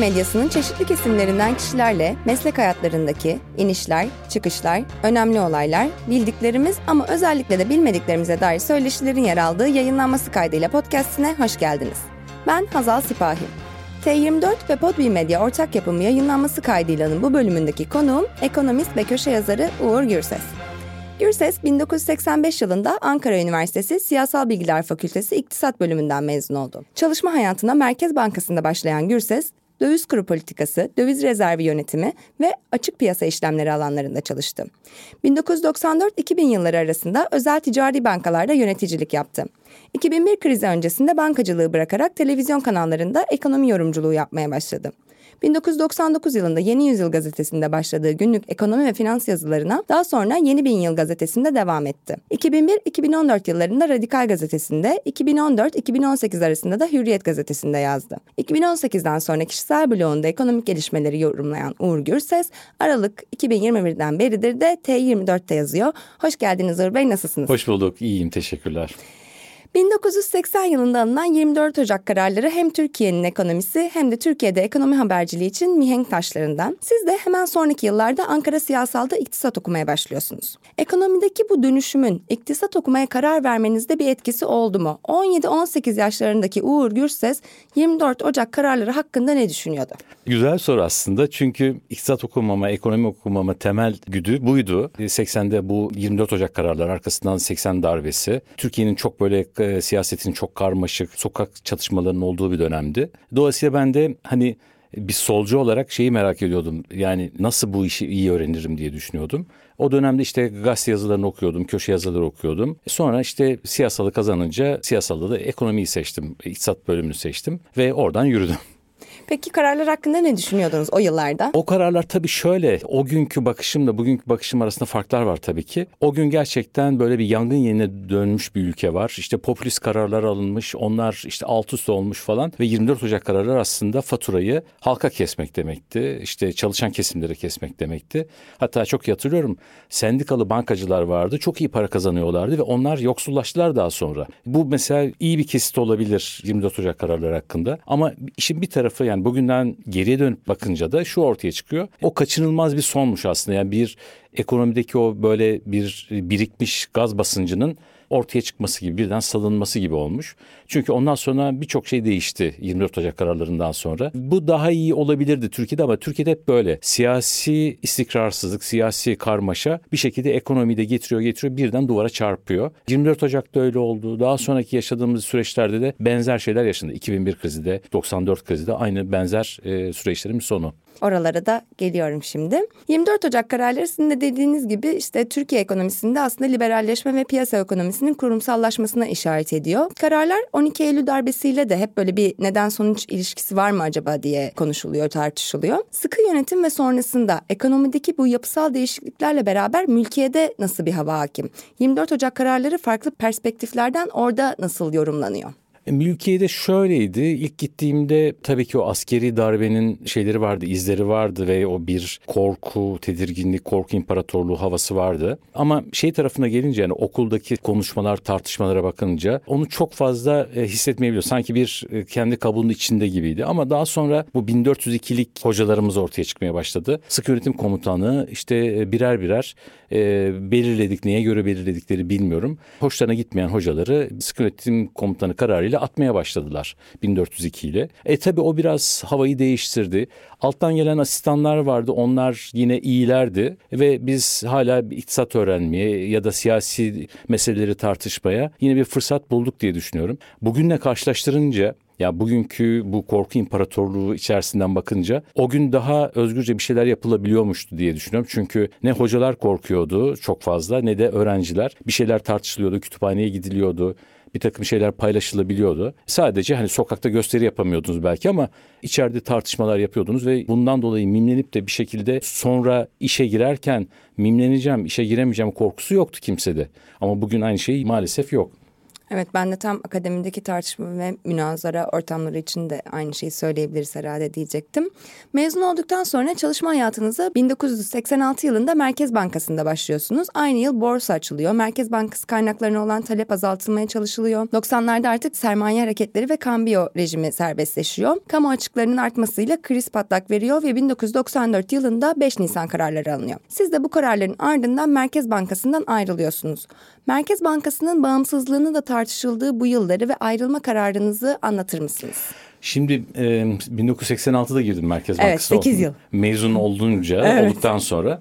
Medyasının çeşitli kesimlerinden kişilerle meslek hayatlarındaki inişler, çıkışlar, önemli olaylar, bildiklerimiz ama özellikle de bilmediklerimize dair söyleşilerin yer aldığı yayınlanması kaydıyla podcastine hoş geldiniz. Ben Hazal Sipahi. T24 ve Podbi Medya ortak yapımı yayınlanması kaydıyla bu bölümündeki konuğum ekonomist ve köşe yazarı Uğur Gürses. Gürses 1985 yılında Ankara Üniversitesi Siyasal Bilgiler Fakültesi İktisat Bölümünden mezun oldu. Çalışma hayatına Merkez Bankası'nda başlayan Gürses, döviz kuru politikası, döviz rezervi yönetimi ve açık piyasa işlemleri alanlarında çalıştı. 1994-2000 yılları arasında özel ticari bankalarda yöneticilik yaptı. 2001 krizi öncesinde bankacılığı bırakarak televizyon kanallarında ekonomi yorumculuğu yapmaya başladı. 1999 yılında Yeni Yüzyıl gazetesinde başladığı günlük ekonomi ve finans yazılarına daha sonra Yeni Bin Yıl gazetesinde devam etti. 2001-2014 yıllarında Radikal gazetesinde, 2014-2018 arasında da Hürriyet gazetesinde yazdı. 2018'den sonra kişisel blogunda ekonomik gelişmeleri yorumlayan Uğur Gürses, Aralık 2021'den beridir de T24'te yazıyor. Hoş geldiniz Uğur Bey, nasılsınız? Hoş bulduk, iyiyim, teşekkürler. 1980 yılında alınan 24 Ocak kararları hem Türkiye'nin ekonomisi hem de Türkiye'de ekonomi haberciliği için mihenk taşlarından. Siz de hemen sonraki yıllarda Ankara Siyasal'da iktisat okumaya başlıyorsunuz. Ekonomideki bu dönüşümün iktisat okumaya karar vermenizde bir etkisi oldu mu? 17-18 yaşlarındaki Uğur Gürses 24 Ocak kararları hakkında ne düşünüyordu? Güzel soru aslında çünkü iktisat okumama, ekonomi okumama temel güdü buydu. 80'de bu 24 Ocak kararları arkasından 80 darbesi. Türkiye'nin çok böyle e, siyasetin çok karmaşık, sokak çatışmalarının olduğu bir dönemdi. Dolayısıyla ben de hani bir solcu olarak şeyi merak ediyordum. Yani nasıl bu işi iyi öğrenirim diye düşünüyordum. O dönemde işte gazete yazılarını okuyordum, köşe yazıları okuyordum. Sonra işte siyasalı kazanınca siyasalda da ekonomiyi seçtim, iktisat bölümünü seçtim ve oradan yürüdüm. Peki kararlar hakkında ne düşünüyordunuz o yıllarda? O kararlar tabii şöyle. O günkü bakışımla bugünkü bakışım arasında farklar var tabii ki. O gün gerçekten böyle bir yangın yerine dönmüş bir ülke var. İşte popülist kararlar alınmış. Onlar işte alt üst olmuş falan. Ve 24 Ocak kararlar aslında faturayı halka kesmek demekti. İşte çalışan kesimlere kesmek demekti. Hatta çok hatırlıyorum. Sendikalı bankacılar vardı. Çok iyi para kazanıyorlardı ve onlar yoksullaştılar daha sonra. Bu mesela iyi bir kesit olabilir 24 Ocak kararları hakkında. Ama işin bir tarafı yani bugünden geriye dönüp bakınca da şu ortaya çıkıyor. O kaçınılmaz bir sonmuş aslında. Yani bir ekonomideki o böyle bir birikmiş gaz basıncının ortaya çıkması gibi birden salınması gibi olmuş. Çünkü ondan sonra birçok şey değişti 24 Ocak kararlarından sonra. Bu daha iyi olabilirdi Türkiye'de ama Türkiye'de hep böyle siyasi istikrarsızlık, siyasi karmaşa bir şekilde ekonomiyi de getiriyor getiriyor birden duvara çarpıyor. 24 Ocak'ta öyle oldu. Daha sonraki yaşadığımız süreçlerde de benzer şeyler yaşandı. 2001 krizi de 94 krizi de aynı benzer e, süreçlerin sonu. Oralara da geliyorum şimdi. 24 Ocak kararları sizin de dediğiniz gibi işte Türkiye ekonomisinde aslında liberalleşme ve piyasa ekonomisinin kurumsallaşmasına işaret ediyor. Kararlar 12 Eylül darbesiyle de hep böyle bir neden sonuç ilişkisi var mı acaba diye konuşuluyor, tartışılıyor. Sıkı yönetim ve sonrasında ekonomideki bu yapısal değişikliklerle beraber mülkiyede nasıl bir hava hakim? 24 Ocak kararları farklı perspektiflerden orada nasıl yorumlanıyor? E, mülkiyede şöyleydi. İlk gittiğimde tabii ki o askeri darbenin şeyleri vardı, izleri vardı ve o bir korku, tedirginlik, korku imparatorluğu havası vardı. Ama şey tarafına gelince yani okuldaki konuşmalar, tartışmalara bakınca onu çok fazla e, hissetmeyebiliyor. Sanki bir e, kendi kabuğunun içinde gibiydi. Ama daha sonra bu 1402'lik hocalarımız ortaya çıkmaya başladı. Sık yönetim komutanı işte birer birer e, belirledik. Neye göre belirledikleri bilmiyorum. Hoşlarına gitmeyen hocaları sık yönetim komutanı kararıyla atmaya başladılar 1402 ile. E tabi o biraz havayı değiştirdi. Alttan gelen asistanlar vardı onlar yine iyilerdi ve biz hala iktisat öğrenmeye ya da siyasi meseleleri tartışmaya yine bir fırsat bulduk diye düşünüyorum. Bugünle karşılaştırınca ya bugünkü bu korku imparatorluğu içerisinden bakınca o gün daha özgürce bir şeyler yapılabiliyormuştu diye düşünüyorum. Çünkü ne hocalar korkuyordu çok fazla ne de öğrenciler. Bir şeyler tartışılıyordu, kütüphaneye gidiliyordu bir takım şeyler paylaşılabiliyordu. Sadece hani sokakta gösteri yapamıyordunuz belki ama içeride tartışmalar yapıyordunuz ve bundan dolayı mimlenip de bir şekilde sonra işe girerken mimleneceğim, işe giremeyeceğim korkusu yoktu kimsede. Ama bugün aynı şey maalesef yok. Evet ben de tam akademideki tartışma ve münazara ortamları için de aynı şeyi söyleyebiliriz herhalde diyecektim. Mezun olduktan sonra çalışma hayatınıza 1986 yılında Merkez Bankası'nda başlıyorsunuz. Aynı yıl borsa açılıyor. Merkez Bankası kaynaklarına olan talep azaltılmaya çalışılıyor. 90'larda artık sermaye hareketleri ve kambiyo rejimi serbestleşiyor. Kamu açıklarının artmasıyla kriz patlak veriyor ve 1994 yılında 5 Nisan kararları alınıyor. Siz de bu kararların ardından Merkez Bankası'ndan ayrılıyorsunuz. Merkez Bankası'nın bağımsızlığını da tartışıldığı bu yılları ve ayrılma kararınızı anlatır mısınız? Şimdi e, 1986'da girdim Merkez Bankası'na. Evet 8 yıl. Mezun olunca, evet. olduktan sonra.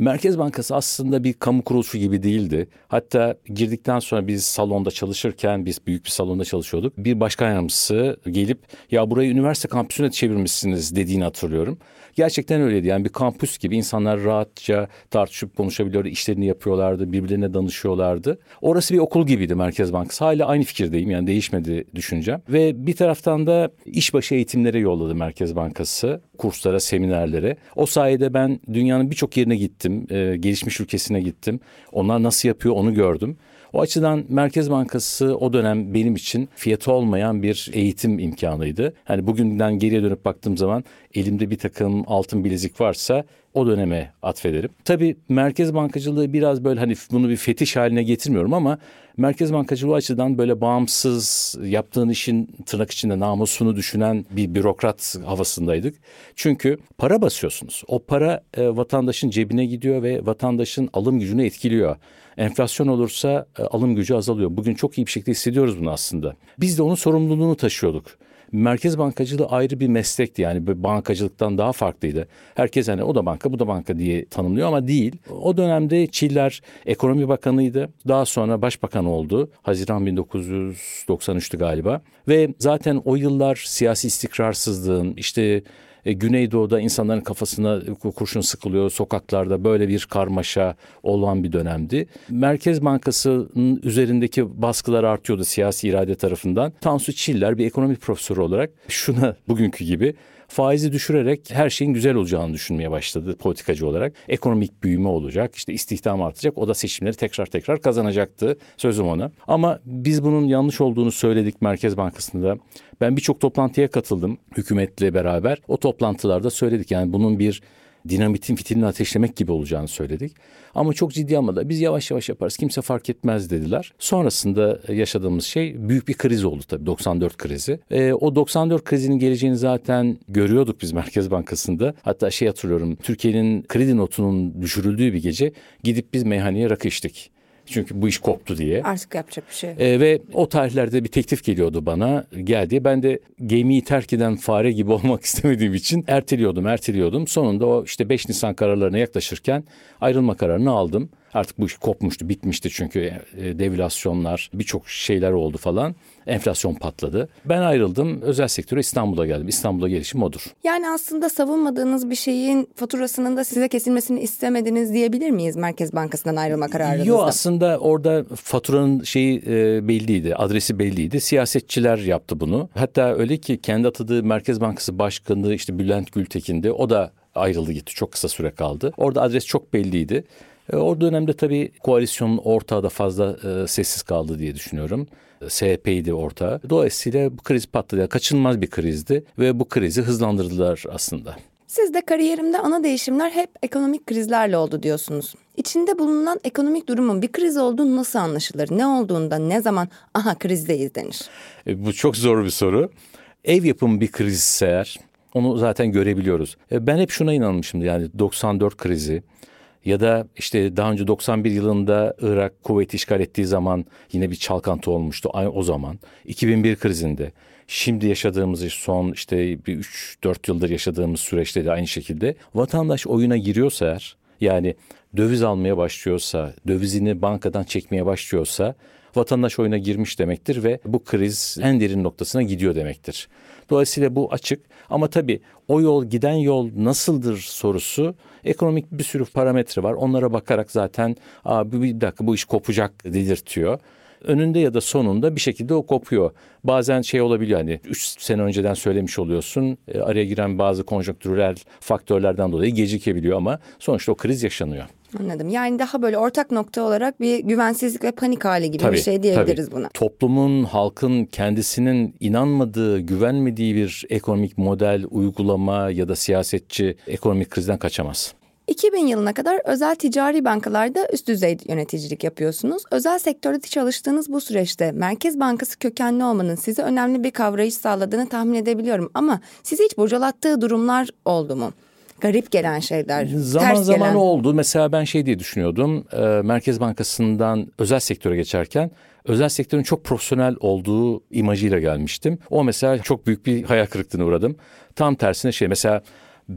Merkez Bankası aslında bir kamu kuruluşu gibi değildi. Hatta girdikten sonra biz salonda çalışırken biz büyük bir salonda çalışıyorduk. Bir başkan yardımcısı gelip ya burayı üniversite kampüsüne çevirmişsiniz dediğini hatırlıyorum. Gerçekten öyleydi. Yani bir kampüs gibi insanlar rahatça tartışıp konuşabiliyordu, işlerini yapıyorlardı, birbirlerine danışıyorlardı. Orası bir okul gibiydi Merkez Bankası. Hala aynı fikirdeyim yani değişmedi düşüncem. Ve bir taraftan da işbaşı eğitimlere yolladı Merkez Bankası. Kurslara, seminerlere. O sayede ben dünyanın birçok yerine gittim. E, gelişmiş ülkesine gittim. Onlar nasıl yapıyor onu gördüm. O açıdan Merkez Bankası o dönem benim için fiyatı olmayan bir eğitim imkanıydı. Hani bugünden geriye dönüp baktığım zaman elimde bir takım altın bilezik varsa o döneme atfederim. Tabii merkez bankacılığı biraz böyle hani bunu bir fetiş haline getirmiyorum ama merkez bankacılığı açıdan böyle bağımsız yaptığın işin tırnak içinde namusunu düşünen bir bürokrat havasındaydık. Çünkü para basıyorsunuz. O para e, vatandaşın cebine gidiyor ve vatandaşın alım gücünü etkiliyor. Enflasyon olursa e, alım gücü azalıyor. Bugün çok iyi bir şekilde hissediyoruz bunu aslında. Biz de onun sorumluluğunu taşıyorduk. Merkez bankacılığı ayrı bir meslekti yani bankacılıktan daha farklıydı. Herkes hani o da banka bu da banka diye tanımlıyor ama değil. O dönemde Çiller ekonomi bakanıydı. Daha sonra başbakan oldu. Haziran 1993'tü galiba. Ve zaten o yıllar siyasi istikrarsızlığın işte e, Güneydoğu'da insanların kafasına kurşun sıkılıyor sokaklarda böyle bir karmaşa olan bir dönemdi. Merkez Bankası'nın üzerindeki baskılar artıyordu siyasi irade tarafından. Tansu Çiller bir ekonomi profesörü olarak şuna bugünkü gibi faizi düşürerek her şeyin güzel olacağını düşünmeye başladı politikacı olarak. Ekonomik büyüme olacak, işte istihdam artacak. O da seçimleri tekrar tekrar kazanacaktı sözüm ona. Ama biz bunun yanlış olduğunu söyledik Merkez Bankası'nda. Ben birçok toplantıya katıldım hükümetle beraber. O toplantılarda söyledik yani bunun bir dinamitin fitilini ateşlemek gibi olacağını söyledik. Ama çok ciddi almadı. Biz yavaş yavaş yaparız. Kimse fark etmez dediler. Sonrasında yaşadığımız şey büyük bir kriz oldu tabii 94 krizi. E, o 94 krizinin geleceğini zaten görüyorduk biz Merkez Bankası'nda. Hatta şey hatırlıyorum. Türkiye'nin kredi notunun düşürüldüğü bir gece gidip biz meyhaneye rakı içtik. Çünkü bu iş koptu diye. Artık yapacak bir şey. E, ve o tarihlerde bir teklif geliyordu bana geldi. Ben de gemiyi terk eden fare gibi olmak istemediğim için erteliyordum, erteliyordum. Sonunda o işte 5 Nisan kararlarına yaklaşırken ayrılma kararını aldım. Artık bu iş kopmuştu, bitmişti çünkü e, devülasyonlar, birçok şeyler oldu falan. Enflasyon patladı. Ben ayrıldım, özel sektöre İstanbul'a geldim. İstanbul'a gelişim odur. Yani aslında savunmadığınız bir şeyin faturasının da size kesilmesini istemediniz diyebilir miyiz Merkez Bankası'ndan ayrılma kararınızda? Yok aslında orada faturanın şeyi e, belliydi, adresi belliydi. Siyasetçiler yaptı bunu. Hatta öyle ki kendi atadığı Merkez Bankası Başkanı işte Bülent Gültekin'di. O da ayrıldı gitti. Çok kısa süre kaldı. Orada adres çok belliydi. E, o dönemde tabii koalisyonun ortağı da fazla e, sessiz kaldı diye düşünüyorum. SHP'ydi ortağı. Dolayısıyla bu kriz patladı. Kaçınılmaz bir krizdi ve bu krizi hızlandırdılar aslında. Siz de kariyerimde ana değişimler hep ekonomik krizlerle oldu diyorsunuz. İçinde bulunan ekonomik durumun bir kriz olduğu nasıl anlaşılır? Ne olduğunda ne zaman aha krizdeyiz denir? E, bu çok zor bir soru. Ev yapımı bir kriz eğer onu zaten görebiliyoruz. E, ben hep şuna inanmışım yani 94 krizi ya da işte daha önce 91 yılında Irak kuvveti işgal ettiği zaman yine bir çalkantı olmuştu o zaman. 2001 krizinde şimdi yaşadığımız son işte bir 3-4 yıldır yaşadığımız süreçte de aynı şekilde vatandaş oyuna giriyorsa eğer yani döviz almaya başlıyorsa, dövizini bankadan çekmeye başlıyorsa vatandaş oyuna girmiş demektir ve bu kriz en derin noktasına gidiyor demektir. Dolayısıyla bu açık ama tabii o yol giden yol nasıldır sorusu ekonomik bir sürü parametre var. Onlara bakarak zaten Aa, bir dakika bu iş kopacak dedirtiyor. önünde ya da sonunda bir şekilde o kopuyor. Bazen şey olabiliyor hani 3 sene önceden söylemiş oluyorsun. E, araya giren bazı konjonktürel faktörlerden dolayı gecikebiliyor ama sonuçta o kriz yaşanıyor. Anladım. Yani daha böyle ortak nokta olarak bir güvensizlik ve panik hali gibi tabii, bir şey diyebiliriz tabii. buna. Toplumun, halkın kendisinin inanmadığı, güvenmediği bir ekonomik model, uygulama ya da siyasetçi ekonomik krizden kaçamaz. 2000 yılına kadar özel ticari bankalarda üst düzey yöneticilik yapıyorsunuz. Özel sektörde çalıştığınız bu süreçte Merkez Bankası kökenli olmanın size önemli bir kavrayış sağladığını tahmin edebiliyorum. Ama sizi hiç bocalattığı durumlar oldu mu? Garip gelen şeyler. Zaman ters zaman gelen. oldu. Mesela ben şey diye düşünüyordum. E, Merkez Bankası'ndan özel sektöre geçerken özel sektörün çok profesyonel olduğu imajıyla gelmiştim. O mesela çok büyük bir hayal kırıklığına uğradım. Tam tersine şey mesela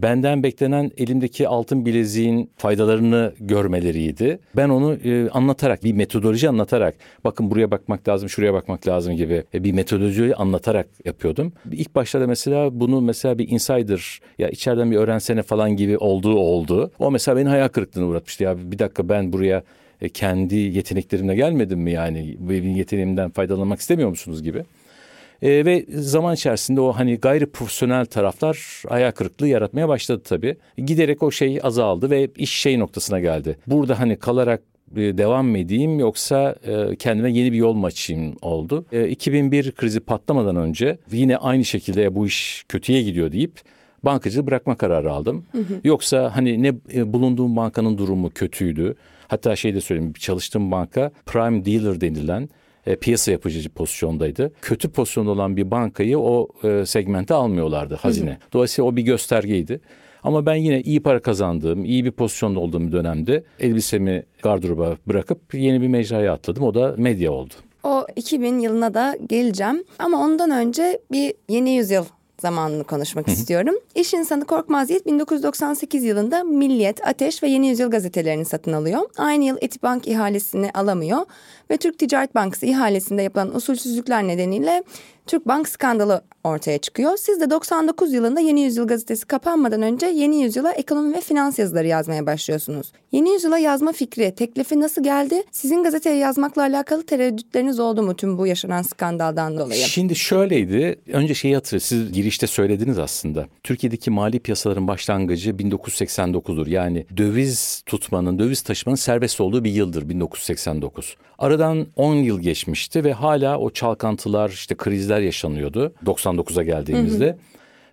benden beklenen elimdeki altın bileziğin faydalarını görmeleriydi. Ben onu e, anlatarak, bir metodoloji anlatarak, bakın buraya bakmak lazım, şuraya bakmak lazım gibi e, bir metodolojiyi anlatarak yapıyordum. İlk başlarda mesela bunu mesela bir insider ya içeriden bir öğrensene falan gibi olduğu oldu. O mesela beni hayal kırıklığına uğratmıştı. Ya bir dakika ben buraya e, kendi yeteneklerimle gelmedim mi yani? Benim yeteneğimden faydalanmak istemiyor musunuz gibi. E, ve zaman içerisinde o hani gayri profesyonel taraflar ayağı kırıklığı yaratmaya başladı tabii. Giderek o şey azaldı ve iş şey noktasına geldi. Burada hani kalarak e, devam mı edeyim yoksa e, kendime yeni bir yol mu açayım oldu. E, 2001 krizi patlamadan önce yine aynı şekilde bu iş kötüye gidiyor deyip bankacılığı bırakma kararı aldım. Hı hı. Yoksa hani ne e, bulunduğum bankanın durumu kötüydü. Hatta şey de söyleyeyim çalıştığım banka prime dealer denilen e, piyasa yapıcı pozisyondaydı. Kötü pozisyonda olan bir bankayı o e, segmente almıyorlardı hazine. Hı hı. Dolayısıyla o bir göstergeydi. Ama ben yine iyi para kazandığım, iyi bir pozisyonda olduğum bir dönemde elbisemi gardıroba bırakıp yeni bir mecraya atladım. O da medya oldu. O 2000 yılına da geleceğim ama ondan önce bir yeni yüzyıl zamanını konuşmak istiyorum. İş insanı Korkmaz Yiğit 1998 yılında Milliyet, Ateş ve Yeni Yüzyıl gazetelerini satın alıyor. Aynı yıl Etibank ihalesini alamıyor ve Türk Ticaret Bankası ihalesinde yapılan usulsüzlükler nedeniyle Türk Bank skandalı ortaya çıkıyor. Siz de 99 yılında Yeni Yüzyıl gazetesi kapanmadan önce Yeni Yüzyıl'a ekonomi ve finans yazıları yazmaya başlıyorsunuz. Yeni Yüzyıl'a yazma fikri, teklifi nasıl geldi? Sizin gazeteye yazmakla alakalı tereddütleriniz oldu mu tüm bu yaşanan skandaldan dolayı? Şimdi şöyleydi. Önce şeyi hatırlayın. Siz girişte söylediniz aslında. Türkiye'deki mali piyasaların başlangıcı 1989'dur. Yani döviz tutmanın, döviz taşımanın serbest olduğu bir yıldır 1989. Aradan 10 yıl geçmişti ve hala o çalkantılar, işte krizler yaşanıyordu 99'a geldiğimizde. Hı hı.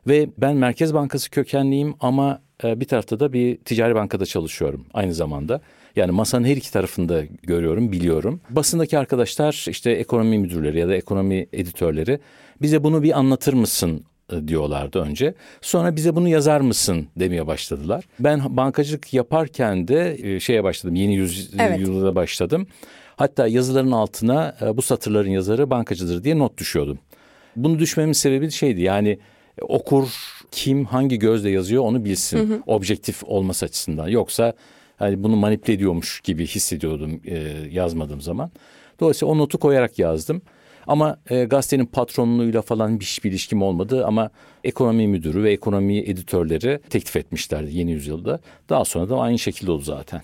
Ve ben Merkez Bankası kökenliyim ama e, bir tarafta da bir ticari bankada çalışıyorum aynı zamanda. Yani masanın her iki tarafında görüyorum, biliyorum. Basındaki arkadaşlar işte ekonomi müdürleri ya da ekonomi editörleri bize bunu bir anlatır mısın e, diyorlardı önce. Sonra bize bunu yazar mısın demeye başladılar. Ben bankacılık yaparken de e, şeye başladım. Yeni yüzyılda evet. başladım. Hatta yazıların altına e, bu satırların yazarı bankacıdır diye not düşüyordum. Bunu düşmemin sebebi şeydi yani okur kim hangi gözle yazıyor onu bilsin. Hı hı. Objektif olması açısından. Yoksa hani bunu manipüle ediyormuş gibi hissediyordum e, yazmadığım zaman. Dolayısıyla o notu koyarak yazdım. Ama e, gazetenin patronluğuyla falan bir, bir ilişkim olmadı ama ekonomi müdürü ve ekonomi editörleri teklif etmişlerdi yeni yüzyılda. Daha sonra da aynı şekilde oldu zaten.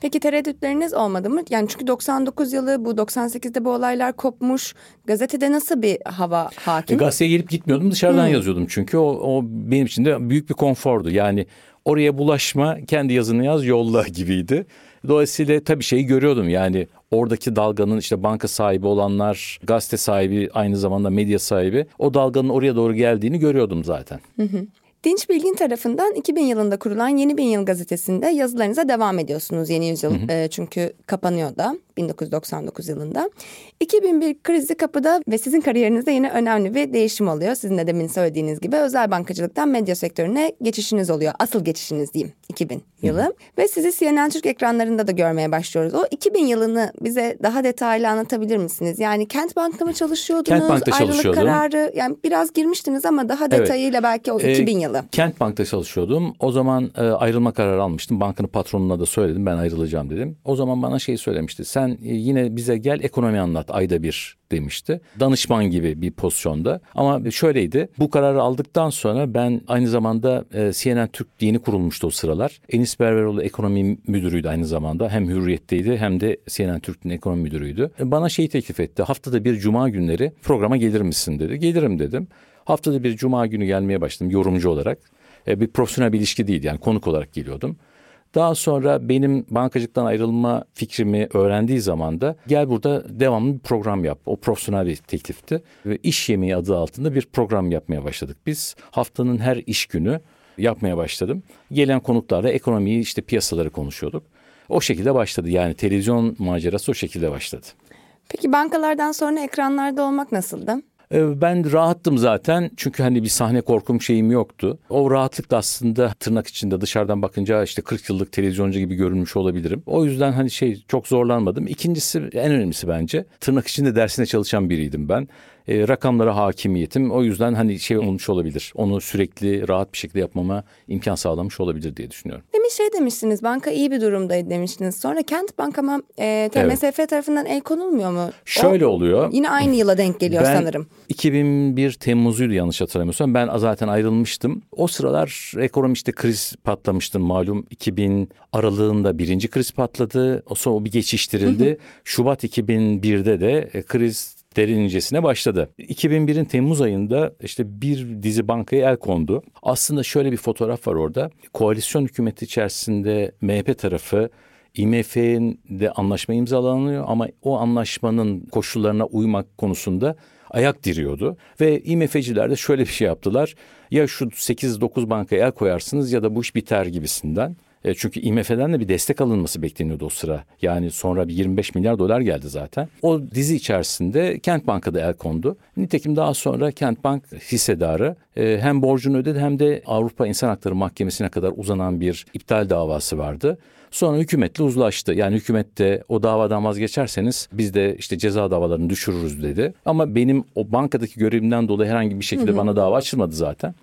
Peki tereddütleriniz olmadı mı? Yani çünkü 99 yılı bu 98'de bu olaylar kopmuş. Gazetede nasıl bir hava hakim? E, gazeteye gelip gitmiyordum dışarıdan hmm. yazıyordum çünkü o, o benim için de büyük bir konfordu. Yani oraya bulaşma kendi yazını yaz yolla gibiydi. Dolayısıyla tabii şeyi görüyordum yani oradaki dalganın işte banka sahibi olanlar, gazete sahibi aynı zamanda medya sahibi o dalganın oraya doğru geldiğini görüyordum zaten. Hı hı. Dinç Bilgin tarafından 2000 yılında kurulan Yeni Bin Yıl gazetesinde yazılarınıza devam ediyorsunuz Yeni Yüzyıl. Hı hı. E, çünkü kapanıyor da 1999 yılında. 2001 krizi kapıda ve sizin kariyerinizde yine önemli bir değişim oluyor. Sizin de demin söylediğiniz gibi özel bankacılıktan medya sektörüne geçişiniz oluyor. Asıl geçişiniz diyeyim 2000 yılı. Hı. Ve sizi CNN Türk ekranlarında da görmeye başlıyoruz. O 2000 yılını bize daha detaylı anlatabilir misiniz? Yani Kent Bank'ta mı çalışıyordunuz? Kent Bank'ta Ayrılık çalışıyordum. kararı yani biraz girmiştiniz ama daha detayıyla evet. belki o ee, 2000 yılı. Kent Bank'ta çalışıyordum. O zaman e, ayrılma kararı almıştım. Bankın patronuna da söyledim ben ayrılacağım dedim. O zaman bana şey söylemişti. Sen sen e, yine bize gel ekonomi anlat ayda bir demişti. Danışman gibi bir pozisyonda. Ama şöyleydi. Bu kararı aldıktan sonra ben aynı zamanda e, CNN Türk yeni kurulmuştu o sıralar. Enis Berberoğlu ekonomi müdürüydü aynı zamanda. Hem Hürriyet'teydi hem de CNN Türk'ün ekonomi müdürüydü. E, bana şeyi teklif etti. Haftada bir cuma günleri programa gelir misin dedi. Gelirim dedim. Haftada bir cuma günü gelmeye başladım yorumcu olarak. Bir profesyonel bir ilişki değil yani konuk olarak geliyordum. Daha sonra benim bankacılıktan ayrılma fikrimi öğrendiği zaman da gel burada devamlı bir program yap. O profesyonel bir teklifti. Ve iş yemeği adı altında bir program yapmaya başladık. Biz haftanın her iş günü yapmaya başladım. Gelen konuklarla ekonomiyi işte piyasaları konuşuyorduk. O şekilde başladı yani televizyon macerası o şekilde başladı. Peki bankalardan sonra ekranlarda olmak nasıldı? Ee, ben rahattım zaten çünkü hani bir sahne korkum şeyim yoktu. O rahatlık da aslında tırnak içinde dışarıdan bakınca işte 40 yıllık televizyoncu gibi görünmüş olabilirim. O yüzden hani şey çok zorlanmadım. İkincisi en önemlisi bence tırnak içinde dersine çalışan biriydim ben e, rakamlara hakimiyetim. O yüzden hani şey olmuş olabilir. Onu sürekli rahat bir şekilde yapmama imkan sağlamış olabilir diye düşünüyorum. Demin şey demiştiniz banka iyi bir durumdaydı demiştiniz. Sonra Kent Bankama e, TMSF evet. tarafından el konulmuyor mu? Şöyle o, oluyor. Yine aynı yıla denk geliyor ben, sanırım. 2001 Temmuz'uydu yanlış hatırlamıyorsam. Ben zaten ayrılmıştım. O sıralar ekonomi işte kriz patlamıştı malum. 2000 aralığında birinci kriz patladı. O sonra o bir geçiştirildi. Şubat 2001'de de e, kriz derin incesine başladı. 2001'in Temmuz ayında işte bir dizi bankaya el kondu. Aslında şöyle bir fotoğraf var orada. Koalisyon hükümeti içerisinde MHP tarafı IMF'nin de anlaşma imzalanıyor ama o anlaşmanın koşullarına uymak konusunda ayak diriyordu. Ve IMF'ciler de şöyle bir şey yaptılar. Ya şu 8-9 bankaya el koyarsınız ya da bu iş biter gibisinden. E, çünkü IMF'den de bir destek alınması bekleniyordu o sıra. Yani sonra bir 25 milyar dolar geldi zaten. O dizi içerisinde Kent Banka'da el kondu. Nitekim daha sonra Kent Bank hissedarı e, hem borcunu ödedi hem de Avrupa İnsan Hakları Mahkemesi'ne kadar uzanan bir iptal davası vardı. Sonra hükümetle uzlaştı. Yani hükümette o davadan vazgeçerseniz biz de işte ceza davalarını düşürürüz dedi. Ama benim o bankadaki görevimden dolayı herhangi bir şekilde hı hı. bana dava açılmadı zaten.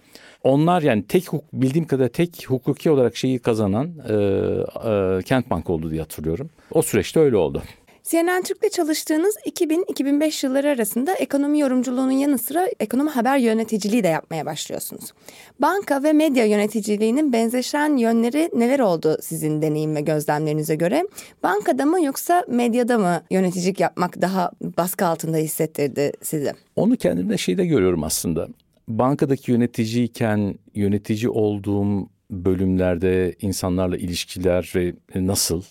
Onlar yani tek bildiğim kadar tek hukuki olarak şeyi kazanan e, e, Kent Bank oldu diye hatırlıyorum. O süreçte öyle oldu. CNN Türk'te çalıştığınız 2000-2005 yılları arasında ekonomi yorumculuğunun yanı sıra ekonomi haber yöneticiliği de yapmaya başlıyorsunuz. Banka ve medya yöneticiliğinin benzeşen yönleri neler oldu sizin deneyim ve gözlemlerinize göre? Bankada mı yoksa medyada mı yöneticilik yapmak daha baskı altında hissettirdi sizi? Onu kendimde şeyde görüyorum aslında bankadaki yöneticiyken yönetici olduğum bölümlerde insanlarla ilişkiler ve nasıl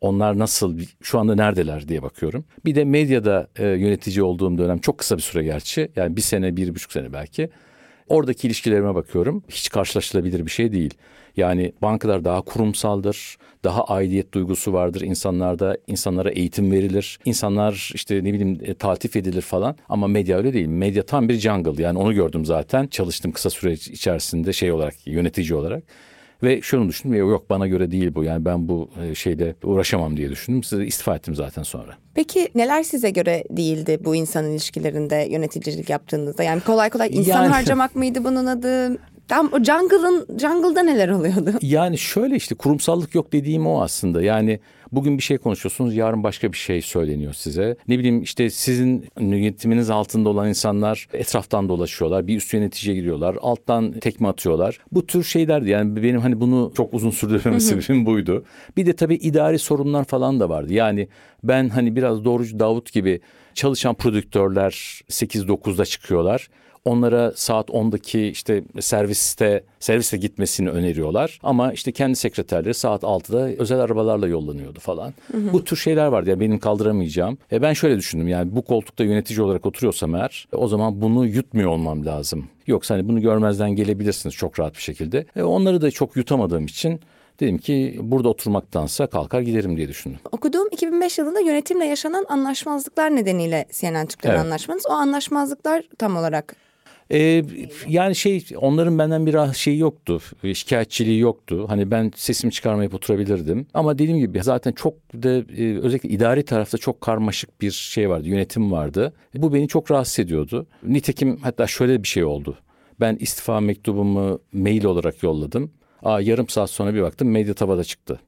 onlar nasıl şu anda neredeler diye bakıyorum. Bir de medyada e, yönetici olduğum dönem çok kısa bir süre gerçi yani bir sene bir buçuk sene belki. Oradaki ilişkilerime bakıyorum hiç karşılaşılabilir bir şey değil. Yani bankalar daha kurumsaldır, daha aidiyet duygusu vardır insanlarda, insanlara eğitim verilir. İnsanlar işte ne bileyim e, tatif edilir falan ama medya öyle değil. Medya tam bir jungle yani onu gördüm zaten. Çalıştım kısa süre içerisinde şey olarak, yönetici olarak. Ve şunu düşündüm yok bana göre değil bu yani ben bu e, şeyle uğraşamam diye düşündüm. Size istifa ettim zaten sonra. Peki neler size göre değildi bu insan ilişkilerinde yöneticilik yaptığınızda? Yani kolay kolay insan yani... harcamak mıydı bunun adı? Tam o jungle'ın jungle'da neler oluyordu? Yani şöyle işte kurumsallık yok dediğim o aslında. Yani bugün bir şey konuşuyorsunuz yarın başka bir şey söyleniyor size. Ne bileyim işte sizin yönetiminiz altında olan insanlar etraftan dolaşıyorlar. Bir üst yöneticiye giriyorlar. Alttan tekme atıyorlar. Bu tür şeylerdi. Yani benim hani bunu çok uzun sürdürmeme sebebim buydu. Bir de tabii idari sorunlar falan da vardı. Yani ben hani biraz doğrucu Davut gibi çalışan prodüktörler 8-9'da çıkıyorlar. Onlara saat 10'daki işte serviste servise gitmesini öneriyorlar. Ama işte kendi sekreterleri saat 6'da özel arabalarla yollanıyordu falan. Hı hı. Bu tür şeyler vardı yani benim kaldıramayacağım. E ben şöyle düşündüm yani bu koltukta yönetici olarak oturuyorsam eğer o zaman bunu yutmuyor olmam lazım. Yoksa hani bunu görmezden gelebilirsiniz çok rahat bir şekilde. E onları da çok yutamadığım için Dedim ki burada oturmaktansa kalkar giderim diye düşündüm. Okuduğum 2005 yılında yönetimle yaşanan anlaşmazlıklar nedeniyle CNN Türk'ten evet. anlaşmanız. O anlaşmazlıklar tam olarak ee, yani şey onların benden bir şey yoktu. Şikayetçiliği yoktu. Hani ben sesimi çıkarmayıp oturabilirdim. Ama dediğim gibi zaten çok da e, özellikle idari tarafta çok karmaşık bir şey vardı. Yönetim vardı. Bu beni çok rahatsız ediyordu. Nitekim hatta şöyle bir şey oldu. Ben istifa mektubumu mail olarak yolladım. Aa, yarım saat sonra bir baktım medya tabada çıktı.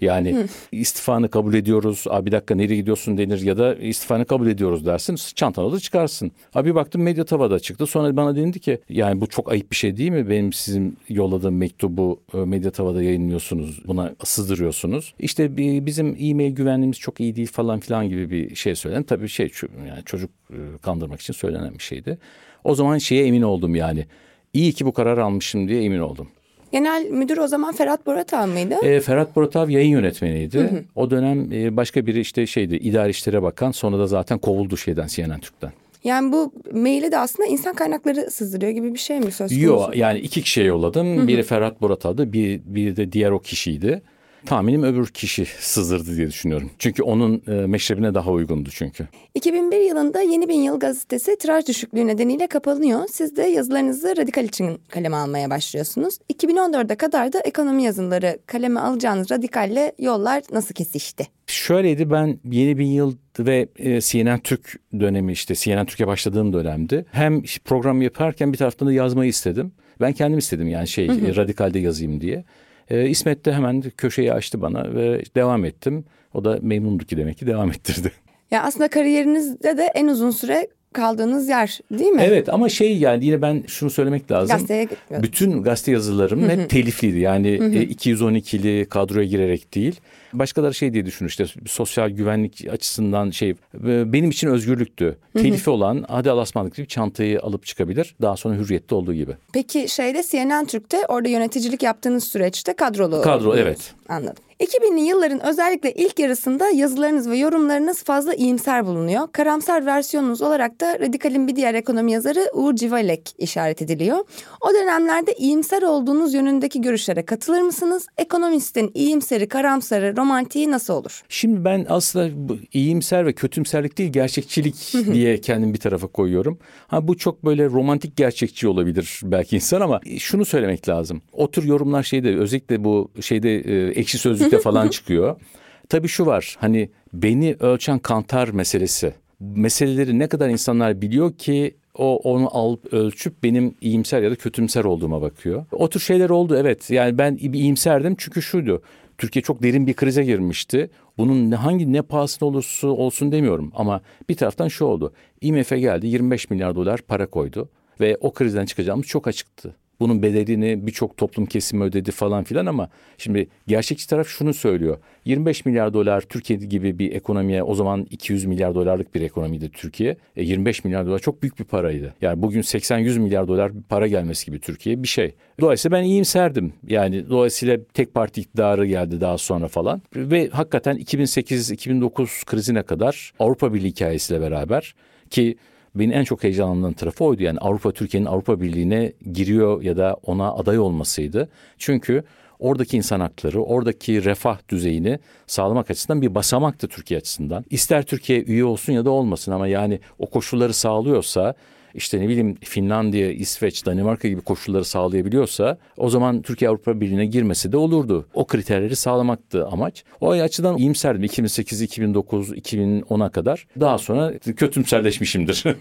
Yani Hı. istifanı kabul ediyoruz. Abi bir dakika nereye gidiyorsun denir ya da istifanı kabul ediyoruz dersin. Çantanı da çıkarsın. Abi baktım medya tavada çıktı. Sonra bana dendi ki yani bu çok ayıp bir şey değil mi? Benim sizin yolladığım mektubu e, medya tavada yayınlıyorsunuz. Buna sızdırıyorsunuz. İşte bizim e-mail güvenliğimiz çok iyi değil falan filan gibi bir şey söyledim. Tabii şey yani çocuk e, kandırmak için söylenen bir şeydi. O zaman şeye emin oldum yani. İyi ki bu karar almışım diye emin oldum. Genel müdür o zaman Ferhat Boratav mıydı? E, Ferhat Boratav yayın yönetmeniydi. Hı hı. O dönem e, başka biri işte şeydi idari işlere bakan sonra da zaten kovuldu şeyden CNN Türk'ten. Yani bu maili de aslında insan kaynakları sızdırıyor gibi bir şey mi söz konusu? Yok yani iki kişiye yolladım. Hı hı. Biri Ferhat Boratav'dı bir, bir de diğer o kişiydi. Tahminim öbür kişi sızdırdı diye düşünüyorum. Çünkü onun e, meşrebine daha uygundu çünkü. 2001 yılında Yeni Bin Yıl gazetesi tiraj düşüklüğü nedeniyle kapanıyor. Siz de yazılarınızı radikal için kaleme almaya başlıyorsunuz. 2014'e kadar da ekonomi yazıları kaleme alacağınız radikalle yollar nasıl kesişti? Şöyleydi ben Yeni Bin Yıl ve e, CNN Türk dönemi işte CNN Türk'e başladığım dönemdi. Hem program yaparken bir taraftan da yazmayı istedim. Ben kendim istedim yani şey hı hı. radikalde yazayım diye. E, İsmet de hemen köşeyi açtı bana ve devam ettim. O da memnundu ki demek ki devam ettirdi. Ya aslında kariyerinizde de en uzun süre kaldığınız yer değil mi? Evet ama şey yani yine ben şunu söylemek lazım. Gazeteye Bütün gazete yazılarım hep telifliydi. Yani e, 212'li kadroya girerek değil. Başkaları şey diye düşünür işte sosyal güvenlik açısından şey benim için özgürlüktü. Telifi olan hadi alasmanlık deyip çantayı alıp çıkabilir. Daha sonra hürriyette olduğu gibi. Peki şeyde CNN Türk'te orada yöneticilik yaptığınız süreçte kadrolu. Kadro evet. Anladım. 2000'li yılların özellikle ilk yarısında yazılarınız ve yorumlarınız fazla iyimser bulunuyor. Karamsar versiyonunuz olarak da Radikal'in bir diğer ekonomi yazarı Uğur Civalek işaret ediliyor. O dönemlerde iyimser olduğunuz yönündeki görüşlere katılır mısınız? Ekonomistin iyimseri, karamsarı, romantiği nasıl olur? Şimdi ben aslında iyimser ve kötümserlik değil gerçekçilik diye kendim bir tarafa koyuyorum. Ha bu çok böyle romantik gerçekçi olabilir belki insan ama şunu söylemek lazım. O tür yorumlar şeyde özellikle bu şeyde e, ekşi sözlükte falan çıkıyor. Tabii şu var hani beni ölçen kantar meselesi. Meseleleri ne kadar insanlar biliyor ki o onu alıp ölçüp benim iyimser ya da kötümser olduğuma bakıyor. O tür şeyler oldu evet. Yani ben iyimserdim çünkü şuydu. Türkiye çok derin bir krize girmişti. Bunun hangi ne pahasına olursa olsun demiyorum ama bir taraftan şu oldu. IMF geldi 25 milyar dolar para koydu ve o krizden çıkacağımız çok açıktı. Bunun bedelini birçok toplum kesimi ödedi falan filan ama şimdi gerçekçi taraf şunu söylüyor. 25 milyar dolar Türkiye gibi bir ekonomiye o zaman 200 milyar dolarlık bir ekonomiydi Türkiye. E 25 milyar dolar çok büyük bir paraydı. Yani bugün 80-100 milyar dolar para gelmesi gibi Türkiye bir şey. Dolayısıyla ben iyimserdim. Yani dolayısıyla tek parti iktidarı geldi daha sonra falan. Ve hakikaten 2008-2009 krizine kadar Avrupa Birliği hikayesiyle beraber ki Beni en çok heyecanlandıran tarafı oydu. Yani Avrupa Türkiye'nin Avrupa Birliği'ne giriyor ya da ona aday olmasıydı. Çünkü oradaki insan hakları, oradaki refah düzeyini sağlamak açısından bir basamaktı Türkiye açısından. İster Türkiye üye olsun ya da olmasın ama yani o koşulları sağlıyorsa işte ne bileyim Finlandiya, İsveç, Danimarka gibi koşulları sağlayabiliyorsa o zaman Türkiye Avrupa Birliği'ne girmesi de olurdu. O kriterleri sağlamaktı amaç. O açıdan iyimserdim 2008, 2009, 2010'a kadar. Daha sonra kötümserleşmişimdir.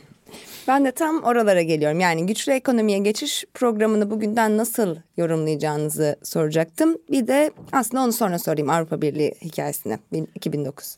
Ben de tam oralara geliyorum. Yani güçlü ekonomiye geçiş programını bugünden nasıl yorumlayacağınızı soracaktım. Bir de aslında onu sonra sorayım Avrupa Birliği hikayesine 2009.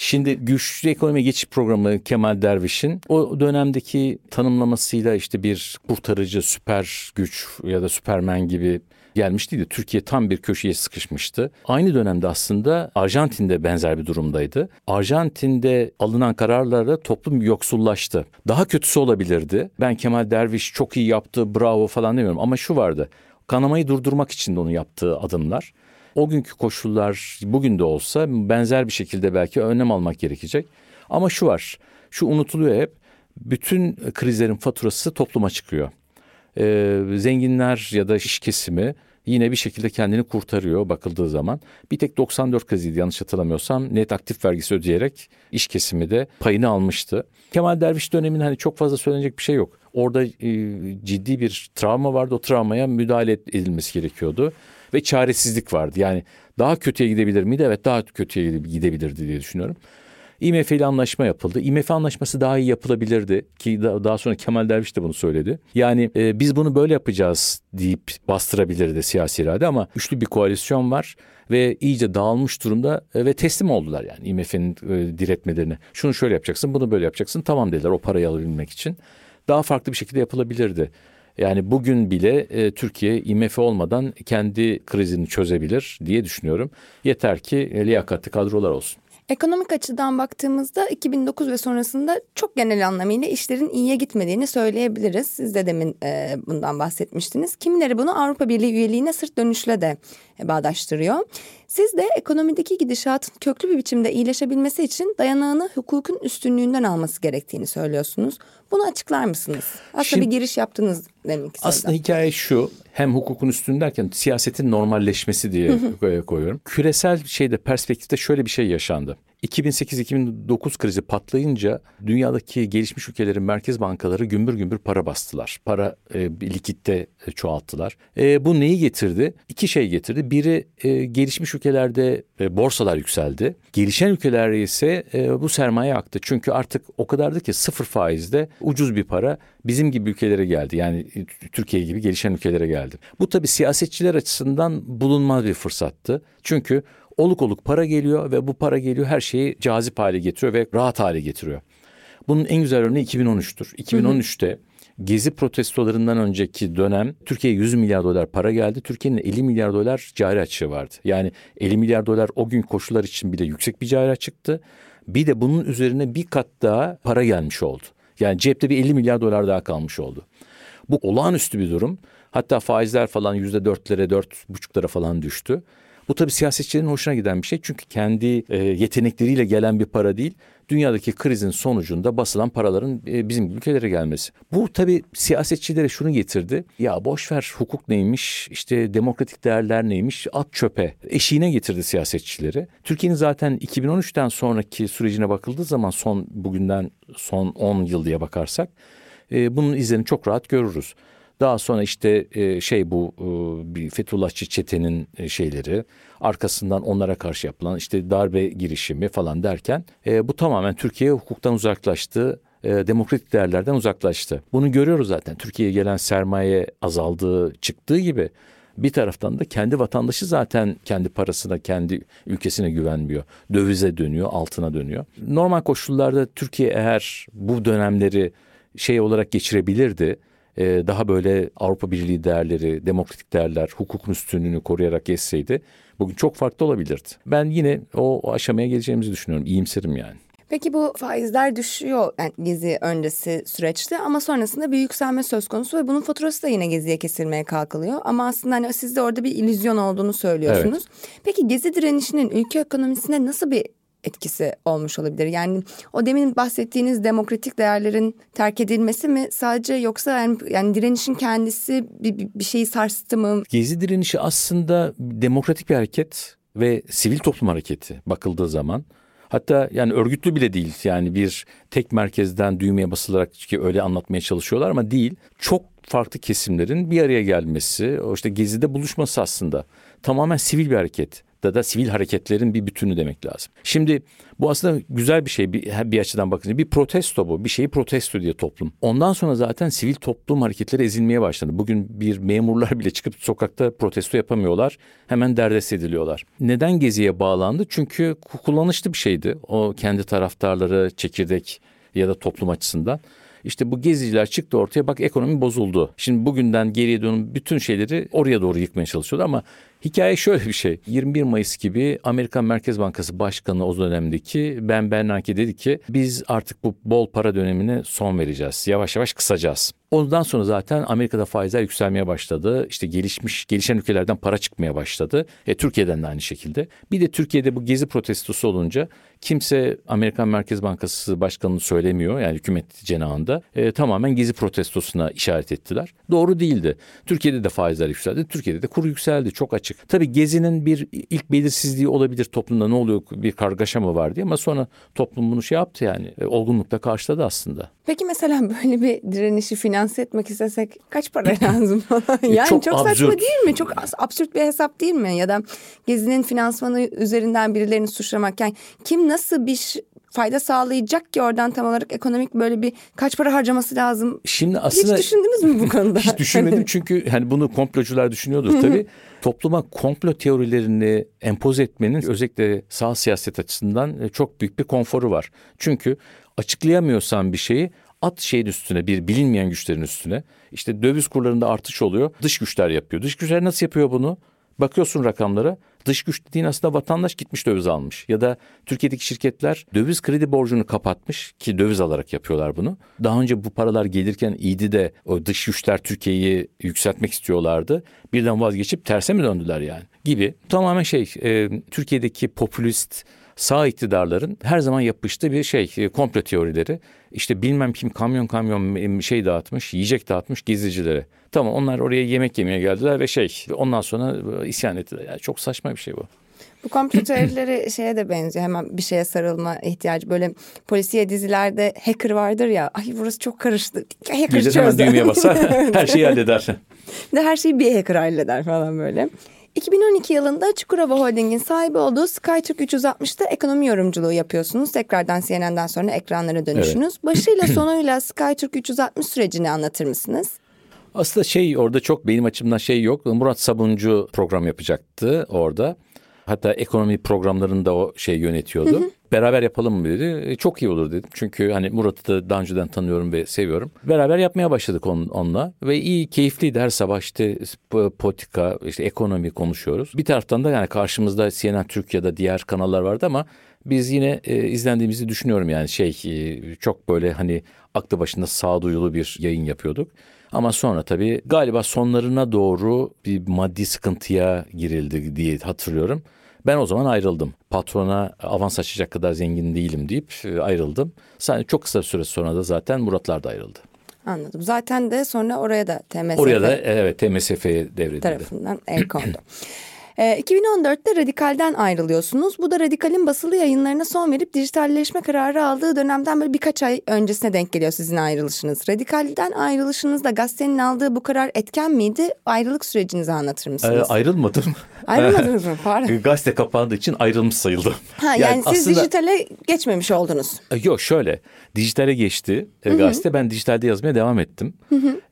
Şimdi güçlü ekonomi geçiş programı Kemal Derviş'in o dönemdeki tanımlamasıyla işte bir kurtarıcı süper güç ya da süpermen gibi gelmişti. Türkiye tam bir köşeye sıkışmıştı. Aynı dönemde aslında Arjantin'de benzer bir durumdaydı. Arjantin'de alınan kararlarla toplum yoksullaştı. Daha kötüsü olabilirdi. Ben Kemal Derviş çok iyi yaptı, bravo falan demiyorum ama şu vardı. Kanamayı durdurmak için de onu yaptığı adımlar o günkü koşullar bugün de olsa benzer bir şekilde belki önlem almak gerekecek. Ama şu var, şu unutuluyor hep. Bütün krizlerin faturası topluma çıkıyor. Ee, zenginler ya da iş kesimi yine bir şekilde kendini kurtarıyor bakıldığı zaman. Bir tek 94 kriziydi yanlış hatırlamıyorsam net aktif vergisi ödeyerek iş kesimi de payını almıştı. Kemal Derviş döneminde hani çok fazla söylenecek bir şey yok. Orada e, ciddi bir travma vardı. O travmaya müdahale edilmesi gerekiyordu ve çaresizlik vardı. Yani daha kötüye gidebilir miydi? Evet daha kötüye gidebilirdi diye düşünüyorum. IMF ile anlaşma yapıldı. IMF anlaşması daha iyi yapılabilirdi ki daha sonra Kemal Derviş de bunu söyledi. Yani e, biz bunu böyle yapacağız deyip bastırabilirdi siyasi irade ama üçlü bir koalisyon var ve iyice dağılmış durumda e, ve teslim oldular yani IMF'nin e, diretmelerine. Şunu şöyle yapacaksın, bunu böyle yapacaksın. Tamam dediler o parayı alabilmek için. Daha farklı bir şekilde yapılabilirdi. Yani bugün bile e, Türkiye IMF olmadan kendi krizini çözebilir diye düşünüyorum. Yeter ki e, liyakatli kadrolar olsun. Ekonomik açıdan baktığımızda 2009 ve sonrasında çok genel anlamıyla işlerin iyiye gitmediğini söyleyebiliriz. Siz de demin e, bundan bahsetmiştiniz. Kimileri bunu Avrupa Birliği üyeliğine sırt dönüşle de bağdaştırıyor. Siz de ekonomideki gidişatın köklü bir biçimde iyileşebilmesi için dayanağını hukukun üstünlüğünden alması gerektiğini söylüyorsunuz. Bunu açıklar mısınız? Aslında Şimdi, bir giriş yaptınız demek ki. Aslında hikaye şu hem hukukun üstünlüğü derken siyasetin normalleşmesi diye koyuyorum. Küresel şeyde perspektifte şöyle bir şey yaşandı. 2008-2009 krizi patlayınca dünyadaki gelişmiş ülkelerin merkez bankaları gümbür gümbür para bastılar. Para e, likitte e, çoğalttılar. E, bu neyi getirdi? İki şey getirdi. Biri e, gelişmiş ülkelerde e, borsalar yükseldi. Gelişen ülkelerde ise e, bu sermaye aktı. Çünkü artık o kadardı ki sıfır faizde ucuz bir para bizim gibi ülkelere geldi. Yani e, Türkiye gibi gelişen ülkelere geldi. Bu tabii siyasetçiler açısından bulunmaz bir fırsattı. Çünkü oluk oluk para geliyor ve bu para geliyor her şeyi cazip hale getiriyor ve rahat hale getiriyor. Bunun en güzel örneği 2013'tür. 2013'te Gezi protestolarından önceki dönem Türkiye'ye 100 milyar dolar para geldi. Türkiye'nin 50 milyar dolar cari açığı vardı. Yani 50 milyar dolar o gün koşullar için bile yüksek bir cari çıktı. Bir de bunun üzerine bir kat daha para gelmiş oldu. Yani cepte bir 50 milyar dolar daha kalmış oldu. Bu olağanüstü bir durum. Hatta faizler falan yüzde dörtlere, dört buçuklara falan düştü. Bu tabii siyasetçilerin hoşuna giden bir şey. Çünkü kendi e, yetenekleriyle gelen bir para değil. Dünyadaki krizin sonucunda basılan paraların e, bizim ülkelere gelmesi. Bu tabii siyasetçilere şunu getirdi. Ya boş ver hukuk neymiş, işte demokratik değerler neymiş, at çöpe. Eşiğine getirdi siyasetçileri. Türkiye'nin zaten 2013'ten sonraki sürecine bakıldığı zaman son bugünden son 10 yıl diye bakarsak e, bunun izlerini çok rahat görürüz. Daha sonra işte e, şey bu e, bir Fethullahçı çetenin e, şeyleri arkasından onlara karşı yapılan işte darbe girişimi falan derken e, bu tamamen Türkiye hukuktan uzaklaştı e, demokratik değerlerden uzaklaştı. Bunu görüyoruz zaten. Türkiye'ye gelen sermaye azaldığı, çıktığı gibi bir taraftan da kendi vatandaşı zaten kendi parasına, kendi ülkesine güvenmiyor. Dövize dönüyor, altına dönüyor. Normal koşullarda Türkiye eğer bu dönemleri şey olarak geçirebilirdi e, daha böyle Avrupa Birliği değerleri, demokratik değerler, hukukun üstünlüğünü koruyarak geçseydi bugün çok farklı olabilirdi. Ben yine o, aşamaya geleceğimizi düşünüyorum. İyimserim yani. Peki bu faizler düşüyor yani gezi öncesi süreçte ama sonrasında bir yükselme söz konusu ve bunun faturası da yine geziye kesilmeye kalkılıyor. Ama aslında hani siz de orada bir illüzyon olduğunu söylüyorsunuz. Evet. Peki gezi direnişinin ülke ekonomisine nasıl bir etkisi olmuş olabilir. Yani o demin bahsettiğiniz demokratik değerlerin terk edilmesi mi sadece yoksa yani, yani direnişin kendisi bir, bir şeyi sarstı mı? Gezi direnişi aslında demokratik bir hareket ve sivil toplum hareketi bakıldığı zaman. Hatta yani örgütlü bile değil yani bir tek merkezden düğmeye basılarak ki öyle anlatmaya çalışıyorlar ama değil. Çok farklı kesimlerin bir araya gelmesi, o işte gezide buluşması aslında tamamen sivil bir hareket da da sivil hareketlerin bir bütünü demek lazım. Şimdi bu aslında güzel bir şey bir, bir açıdan bakınca bir protesto bu. Bir şeyi protesto diye toplum. Ondan sonra zaten sivil toplum hareketleri ezilmeye başladı. Bugün bir memurlar bile çıkıp sokakta protesto yapamıyorlar. Hemen derdest ediliyorlar. Neden Gezi'ye bağlandı? Çünkü kullanışlı bir şeydi. O kendi taraftarları, çekirdek ya da toplum açısından. İşte bu geziciler çıktı ortaya bak ekonomi bozuldu. Şimdi bugünden geriye dönün bütün şeyleri oraya doğru yıkmaya çalışıyordu ama Hikaye şöyle bir şey. 21 Mayıs gibi Amerikan Merkez Bankası Başkanı o dönemdeki Ben Bernanke dedi ki biz artık bu bol para dönemine son vereceğiz. Yavaş yavaş kısacağız. Ondan sonra zaten Amerika'da faizler yükselmeye başladı. İşte gelişmiş, gelişen ülkelerden para çıkmaya başladı. E, Türkiye'den de aynı şekilde. Bir de Türkiye'de bu gezi protestosu olunca kimse Amerikan Merkez Bankası Başkanı'nı söylemiyor. Yani hükümet cenahında. E, tamamen gezi protestosuna işaret ettiler. Doğru değildi. Türkiye'de de faizler yükseldi. Türkiye'de de kur yükseldi. Çok açık. Tabii gezinin bir ilk belirsizliği olabilir toplumda ne oluyor bir kargaşa mı var diye ama sonra toplum bunu şey yaptı yani. E, olgunlukla karşıladı aslında. Peki mesela böyle bir direnişi finanse etmek istesek kaç para lazım yani çok, çok saçma değil mi? Çok absürt bir hesap değil mi? Ya da Gezi'nin finansmanı üzerinden birilerini suçlamak. Yani kim nasıl bir fayda sağlayacak ki oradan tam olarak ekonomik böyle bir kaç para harcaması lazım? Şimdi aslında Hiç düşündünüz mü bu konuda? hiç düşünmedim çünkü hani bunu komplocular düşünüyordur tabii. Topluma komplo teorilerini empoze etmenin özellikle sağ siyaset açısından e, çok büyük bir konforu var. Çünkü açıklayamıyorsan bir şeyi at şeyin üstüne bir bilinmeyen güçlerin üstüne. İşte döviz kurlarında artış oluyor. Dış güçler yapıyor. Dış güçler nasıl yapıyor bunu? Bakıyorsun rakamlara dış güç dediğin aslında vatandaş gitmiş döviz almış. Ya da Türkiye'deki şirketler döviz kredi borcunu kapatmış ki döviz alarak yapıyorlar bunu. Daha önce bu paralar gelirken iyiydi de o dış güçler Türkiye'yi yükseltmek istiyorlardı. Birden vazgeçip terse mi döndüler yani gibi. Tamamen şey e, Türkiye'deki popülist sağ iktidarların her zaman yapıştığı bir şey e, komplo teorileri. İşte bilmem kim kamyon kamyon şey dağıtmış, yiyecek dağıtmış gezicilere. Tamam onlar oraya yemek yemeye geldiler ve şey ondan sonra e, isyan ettiler. Yani çok saçma bir şey bu. Bu komplo teorileri şeye de benziyor. Hemen bir şeye sarılma ihtiyacı. Böyle polisiye dizilerde hacker vardır ya. Ay burası çok karıştı. Hacker Millet hemen düğmeye basar. her şeyi halleder. Bir de her şeyi bir hacker halleder falan böyle. 2012 yılında Çukurova Holding'in sahibi olduğu SkyTürk 360'da ekonomi yorumculuğu yapıyorsunuz. Tekrardan CNN'den sonra ekranlara dönüşünüz. Evet. Başıyla sonuyla SkyTürk 360 sürecini anlatır mısınız? Aslında şey orada çok benim açımdan şey yok. Murat Sabuncu program yapacaktı orada. Hatta ekonomi programlarında o şey yönetiyordu. Hı hı. Beraber yapalım mı dedi. E, çok iyi olur dedim. Çünkü hani Murat'ı da daha önceden tanıyorum ve seviyorum. Beraber yapmaya başladık on, onunla. Ve iyi, keyifliydi. Her sabah işte politika, işte ekonomi konuşuyoruz. Bir taraftan da yani karşımızda CNN Türk ya da diğer kanallar vardı ama biz yine e, izlendiğimizi düşünüyorum yani şey e, çok böyle hani aklı başında sağduyulu bir yayın yapıyorduk. Ama sonra tabii galiba sonlarına doğru bir maddi sıkıntıya girildi diye hatırlıyorum. Ben o zaman ayrıldım. Patrona avans açacak kadar zengin değilim deyip e, ayrıldım. Sadece çok kısa süre sonra da zaten Muratlar da ayrıldı. Anladım. Zaten de sonra oraya da TMSF Oraya da evet TMSF'ye devredildi. Tarafından el kondu. 2014'te ee, Radikal'den ayrılıyorsunuz. Bu da Radikal'in basılı yayınlarına son verip dijitalleşme kararı aldığı dönemden böyle birkaç ay öncesine denk geliyor sizin ayrılışınız. Radikal'den ayrılışınızda gazetenin aldığı bu karar etken miydi? Ayrılık sürecinizi anlatır mısınız? Ee, ayrılmadım. Ayrılmadınız mı? Pardon. Gazete kapandığı için ayrılmış sayıldım. Ha, yani, yani siz aslında... dijitale geçmemiş oldunuz. E, yok şöyle dijitale geçti Hı-hı. gazete ben dijitalde yazmaya devam ettim.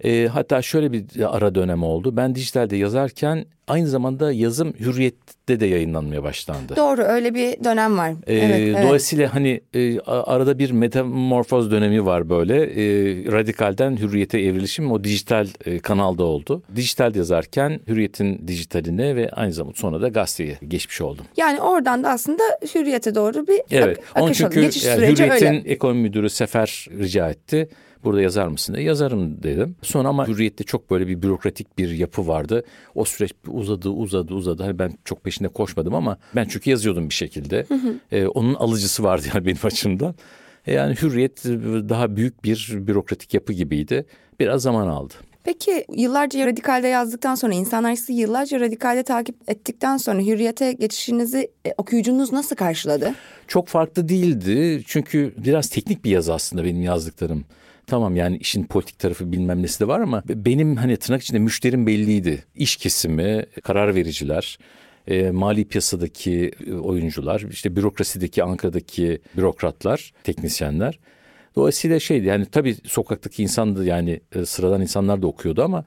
E, hatta şöyle bir ara dönem oldu ben dijitalde yazarken aynı zamanda yazım Hürriyet'te de yayınlanmaya başlandı. Doğru öyle bir dönem var. Ee, evet, dolayısıyla evet. hani e, arada bir metamorfoz dönemi var böyle. E, radikalden Hürriyet'e evrilişim o dijital e, kanalda oldu. Dijital yazarken Hürriyet'in dijitaline ve aynı zamanda sonra da gazeteye geçmiş oldum. Yani oradan da aslında Hürriyet'e doğru bir evet. ak- akış çünkü oldu. yani Hürriyet'in ekonomi müdürü Sefer rica etti burada yazar mısın diye yazarım dedim. Sonra ama Hürriyet'te çok böyle bir bürokratik bir yapı vardı. O süreç uzadı uzadı uzadı. Hani ben çok peşinde koşmadım ama ben çünkü yazıyordum bir şekilde. Hı hı. Ee, onun alıcısı vardı yani benim açımdan. E yani Hürriyet daha büyük bir bürokratik yapı gibiydi. Biraz zaman aldı. Peki yıllarca radikalde yazdıktan sonra insanlar sizi yıllarca radikalde takip ettikten sonra hürriyete geçişinizi e, okuyucunuz nasıl karşıladı? Çok farklı değildi çünkü biraz teknik bir yazı aslında benim yazdıklarım. Tamam yani işin politik tarafı bilmem nesi de var ama benim hani tırnak içinde müşterim belliydi. İş kesimi, karar vericiler, e, mali piyasadaki e, oyuncular, işte bürokrasideki Ankara'daki bürokratlar, teknisyenler. Dolayısıyla şeydi yani tabii sokaktaki insandı yani e, sıradan insanlar da okuyordu ama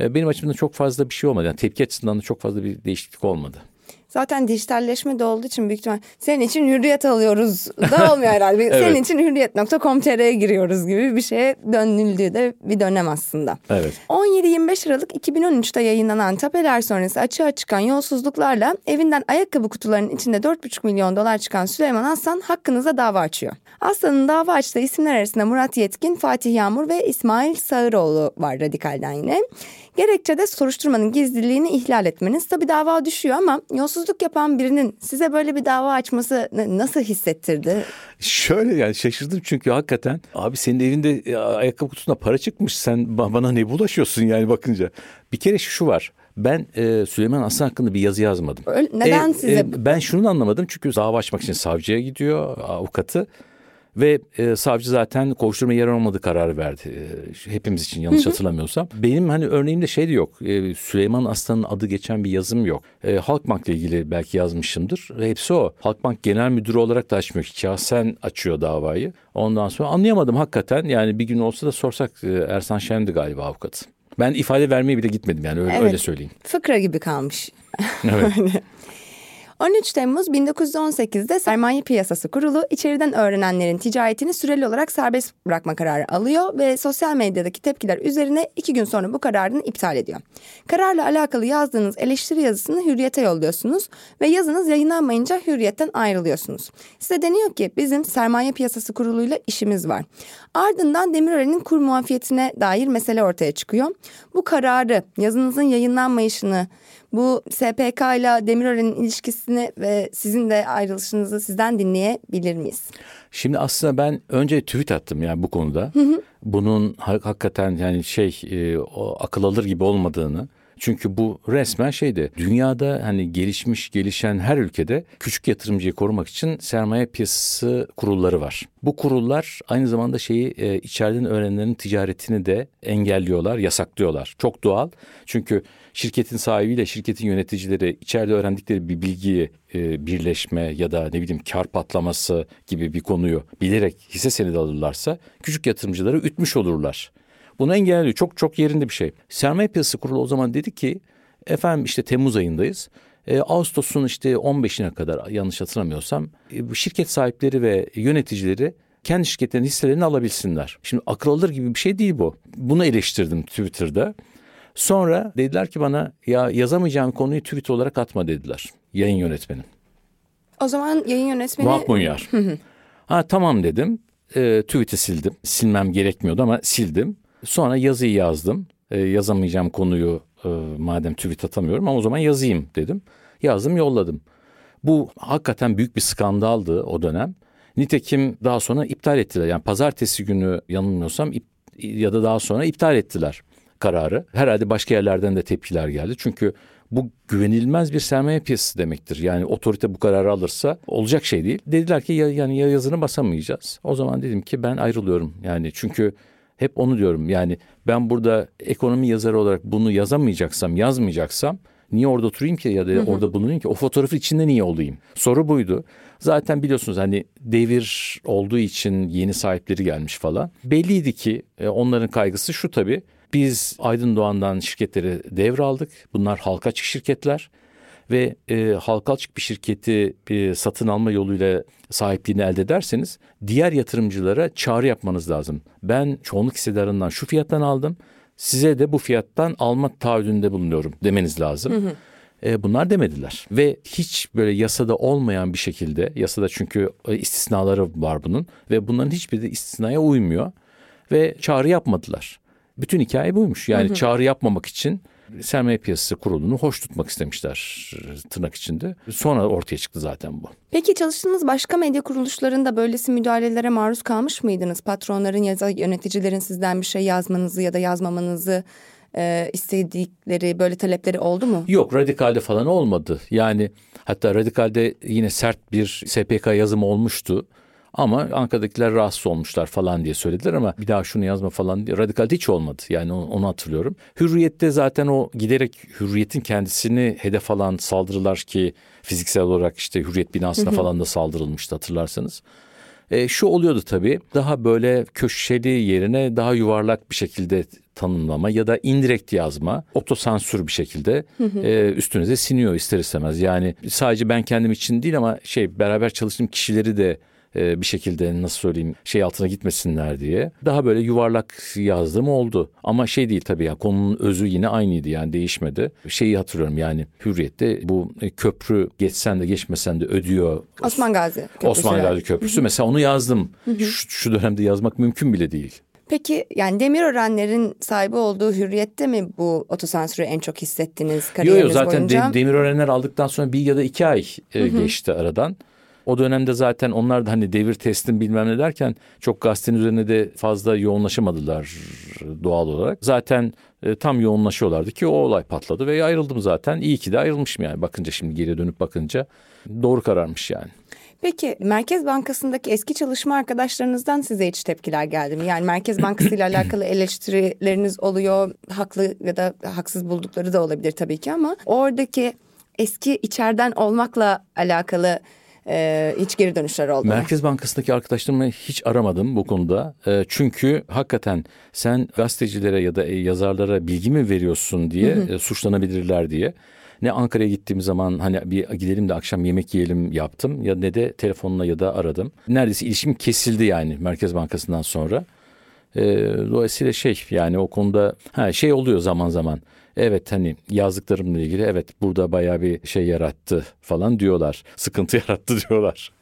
e, benim açımdan çok fazla bir şey olmadı. Yani tepki açısından da çok fazla bir değişiklik olmadı. Zaten dijitalleşme de olduğu için büyük ihtimal senin için hürriyet alıyoruz da olmuyor herhalde. evet. Senin için hürriyet.com.tr'ye giriyoruz gibi bir şeye dönüldüğü de bir dönem aslında. Evet. 17-25 Aralık 2013'te yayınlanan tapeler sonrası açığa çıkan yolsuzluklarla evinden ayakkabı kutularının içinde 4,5 milyon dolar çıkan Süleyman Aslan hakkınıza dava açıyor. Aslan'ın dava açtığı isimler arasında Murat Yetkin, Fatih Yağmur ve İsmail Sağıroğlu var Radikal'den yine. Gerekçede soruşturmanın gizliliğini ihlal etmeniz. Tabi dava düşüyor ama yolsuzluk yapan birinin size böyle bir dava açması nasıl hissettirdi? Şöyle yani şaşırdım çünkü hakikaten abi senin evinde ayakkabı kutusunda para çıkmış sen bana ne bulaşıyorsun yani bakınca. Bir kere şu var ben e, Süleyman Aslan hakkında bir yazı yazmadım. Öyle, neden e, size? E, ben şunu anlamadım çünkü dava açmak için savcıya gidiyor avukatı Ve e, savcı zaten kovuşturma yer olmadığı kararı verdi. E, hepimiz için yanlış hatırlamıyorsam. Benim hani örneğimde şey de yok. E, Süleyman Aslan'ın adı geçen bir yazım yok. E, Halkbank'la ilgili belki yazmışımdır. Hepsi o. Halkbank Genel Müdürü olarak da açmıyor. Şahsen açıyor davayı. Ondan sonra anlayamadım hakikaten. Yani bir gün olsa da sorsak e, Ersan Şen'di galiba avukatı. Ben ifade vermeye bile gitmedim yani öyle, Evet. öyle söyleyeyim. Fıkra gibi kalmış. Evet. 13 Temmuz 1918'de Sermaye Piyasası Kurulu içeriden öğrenenlerin ticaretini süreli olarak serbest bırakma kararı alıyor ve sosyal medyadaki tepkiler üzerine iki gün sonra bu kararını iptal ediyor. Kararla alakalı yazdığınız eleştiri yazısını Hürriyet'e yolluyorsunuz ve yazınız yayınlanmayınca Hürriyet'ten ayrılıyorsunuz. Size deniyor ki bizim Sermaye Piyasası Kurulu'yla işimiz var. Ardından Demirören'in kur muafiyetine dair mesele ortaya çıkıyor. Bu kararı, yazınızın yayınlanmayışını, bu SPK ile Demirören'in ilişkisini ve sizin de ayrılışınızı sizden dinleyebilir miyiz? Şimdi aslında ben önce tweet attım yani bu konuda. Bunun ha- hakikaten yani şey e, o akıl alır gibi olmadığını. Çünkü bu resmen şeydi. Dünyada hani gelişmiş, gelişen her ülkede küçük yatırımcıyı korumak için sermaye piyasası kurulları var. Bu kurullar aynı zamanda şeyi e, içeriden öğrenenlerin ticaretini de engelliyorlar, yasaklıyorlar. Çok doğal. Çünkü şirketin sahibiyle şirketin yöneticileri içeride öğrendikleri bir bilgiyi e, birleşme ya da ne bileyim kar patlaması gibi bir konuyu bilerek hisse senedi alırlarsa küçük yatırımcıları ütmüş olurlar. Bunu engelliyor. Çok çok yerinde bir şey. Sermaye Piyasası Kurulu o zaman dedi ki efendim işte Temmuz ayındayız. E, Ağustos'un işte 15'ine kadar yanlış hatırlamıyorsam e, şirket sahipleri ve yöneticileri kendi şirketlerinin hisselerini alabilsinler. Şimdi akıl alır gibi bir şey değil bu. Bunu eleştirdim Twitter'da. Sonra dediler ki bana ya yazamayacağım konuyu tweet olarak atma dediler. Yayın yönetmenim. O zaman yayın yönetmeni... Vahap Munyar. ha tamam dedim. E, tweet'i sildim. Silmem gerekmiyordu ama sildim. Sonra yazıyı yazdım. E, yazamayacağım konuyu e, madem tweet atamıyorum ama o zaman yazayım dedim. Yazdım yolladım. Bu hakikaten büyük bir skandaldı o dönem. Nitekim daha sonra iptal ettiler. Yani pazartesi günü yanılmıyorsam ip- ya da daha sonra iptal ettiler kararı. Herhalde başka yerlerden de tepkiler geldi. Çünkü bu güvenilmez bir sermaye piyasası demektir. Yani otorite bu kararı alırsa olacak şey değil. Dediler ki ya, yani ya yazını basamayacağız. O zaman dedim ki ben ayrılıyorum. Yani çünkü hep onu diyorum. Yani ben burada ekonomi yazarı olarak bunu yazamayacaksam, yazmayacaksam niye orada oturayım ki ya da orada bulunayım ki? O fotoğrafın içinde niye olayım? Soru buydu. Zaten biliyorsunuz hani devir olduğu için yeni sahipleri gelmiş falan. Belliydi ki e, onların kaygısı şu tabii. Biz Aydın Doğan'dan şirketleri devraldık. Bunlar halka açık şirketler ve e, halka açık bir şirketi e, satın alma yoluyla sahipliğini elde ederseniz diğer yatırımcılara çağrı yapmanız lazım. Ben çoğunluk hissedarından şu fiyattan aldım. Size de bu fiyattan alma taahhüdünde bulunuyorum demeniz lazım. E, bunlar demediler ve hiç böyle yasada olmayan bir şekilde yasada çünkü e, istisnaları var bunun ve bunların hiçbiri de istisnaya uymuyor ve çağrı yapmadılar. Bütün hikaye buymuş. Yani çağrı yapmamak için sermaye piyasası kurulunu hoş tutmak istemişler tırnak içinde. Sonra ortaya çıktı zaten bu. Peki çalıştığınız başka medya kuruluşlarında böylesi müdahalelere maruz kalmış mıydınız? Patronların ya da yöneticilerin sizden bir şey yazmanızı ya da yazmamanızı e, istedikleri böyle talepleri oldu mu? Yok radikalde falan olmadı. Yani hatta radikalde yine sert bir SPK yazımı olmuştu. Ama Ankara'dakiler rahatsız olmuşlar falan diye söylediler ama bir daha şunu yazma falan diye radikalde hiç olmadı. Yani onu, onu hatırlıyorum. Hürriyette zaten o giderek hürriyetin kendisini hedef alan saldırılar ki fiziksel olarak işte hürriyet binasına falan da saldırılmıştı hatırlarsanız. E, şu oluyordu tabii daha böyle köşeli yerine daha yuvarlak bir şekilde tanımlama ya da indirekt yazma otosansür bir şekilde e, üstünüze siniyor ister istemez. Yani sadece ben kendim için değil ama şey beraber çalıştığım kişileri de bir şekilde nasıl söyleyeyim şey altına gitmesinler diye daha böyle yuvarlak yazdığım oldu. Ama şey değil tabii ya konunun özü yine aynıydı yani değişmedi. Şeyi hatırlıyorum yani Hürriyet'te bu e, köprü geçsen de geçmesen de ödüyor Osman Gazi Köprüsü. Osman Gazi Köprüsü. Mesela onu yazdım. Şu, şu dönemde yazmak mümkün bile değil. Peki yani Demirörenlerin sahibi olduğu hürriyette mi bu otosansürü en çok hissettiniz kariyeriniz yok zaten boyunca? de, Demirörenler aldıktan sonra bir ya da iki ay e, geçti aradan. O dönemde zaten onlar da hani devir teslim bilmem ne derken çok gazetenin üzerine de fazla yoğunlaşamadılar doğal olarak. Zaten e, tam yoğunlaşıyorlardı ki o olay patladı ve ayrıldım zaten. İyi ki de ayrılmışım yani bakınca şimdi geriye dönüp bakınca doğru kararmış yani. Peki Merkez Bankası'ndaki eski çalışma arkadaşlarınızdan size hiç tepkiler geldi mi? Yani Merkez Bankası ile alakalı eleştirileriniz oluyor. Haklı ya da haksız buldukları da olabilir tabii ki ama oradaki eski içeriden olmakla alakalı e, hiç geri dönüşler oldu? Merkez Bankası'ndaki arkadaşlarımı hiç aramadım bu konuda. E, çünkü hakikaten sen gazetecilere ya da e, yazarlara bilgi mi veriyorsun diye e, suçlanabilirler diye. Ne Ankara'ya gittiğim zaman hani bir gidelim de akşam yemek yiyelim yaptım ya ne de telefonla ya da aradım. Neredeyse ilişkim kesildi yani Merkez Bankası'ndan sonra. E, dolayısıyla şey yani o konuda ha, şey oluyor zaman zaman. Evet hani yazdıklarımla ilgili evet burada bayağı bir şey yarattı falan diyorlar. Sıkıntı yarattı diyorlar.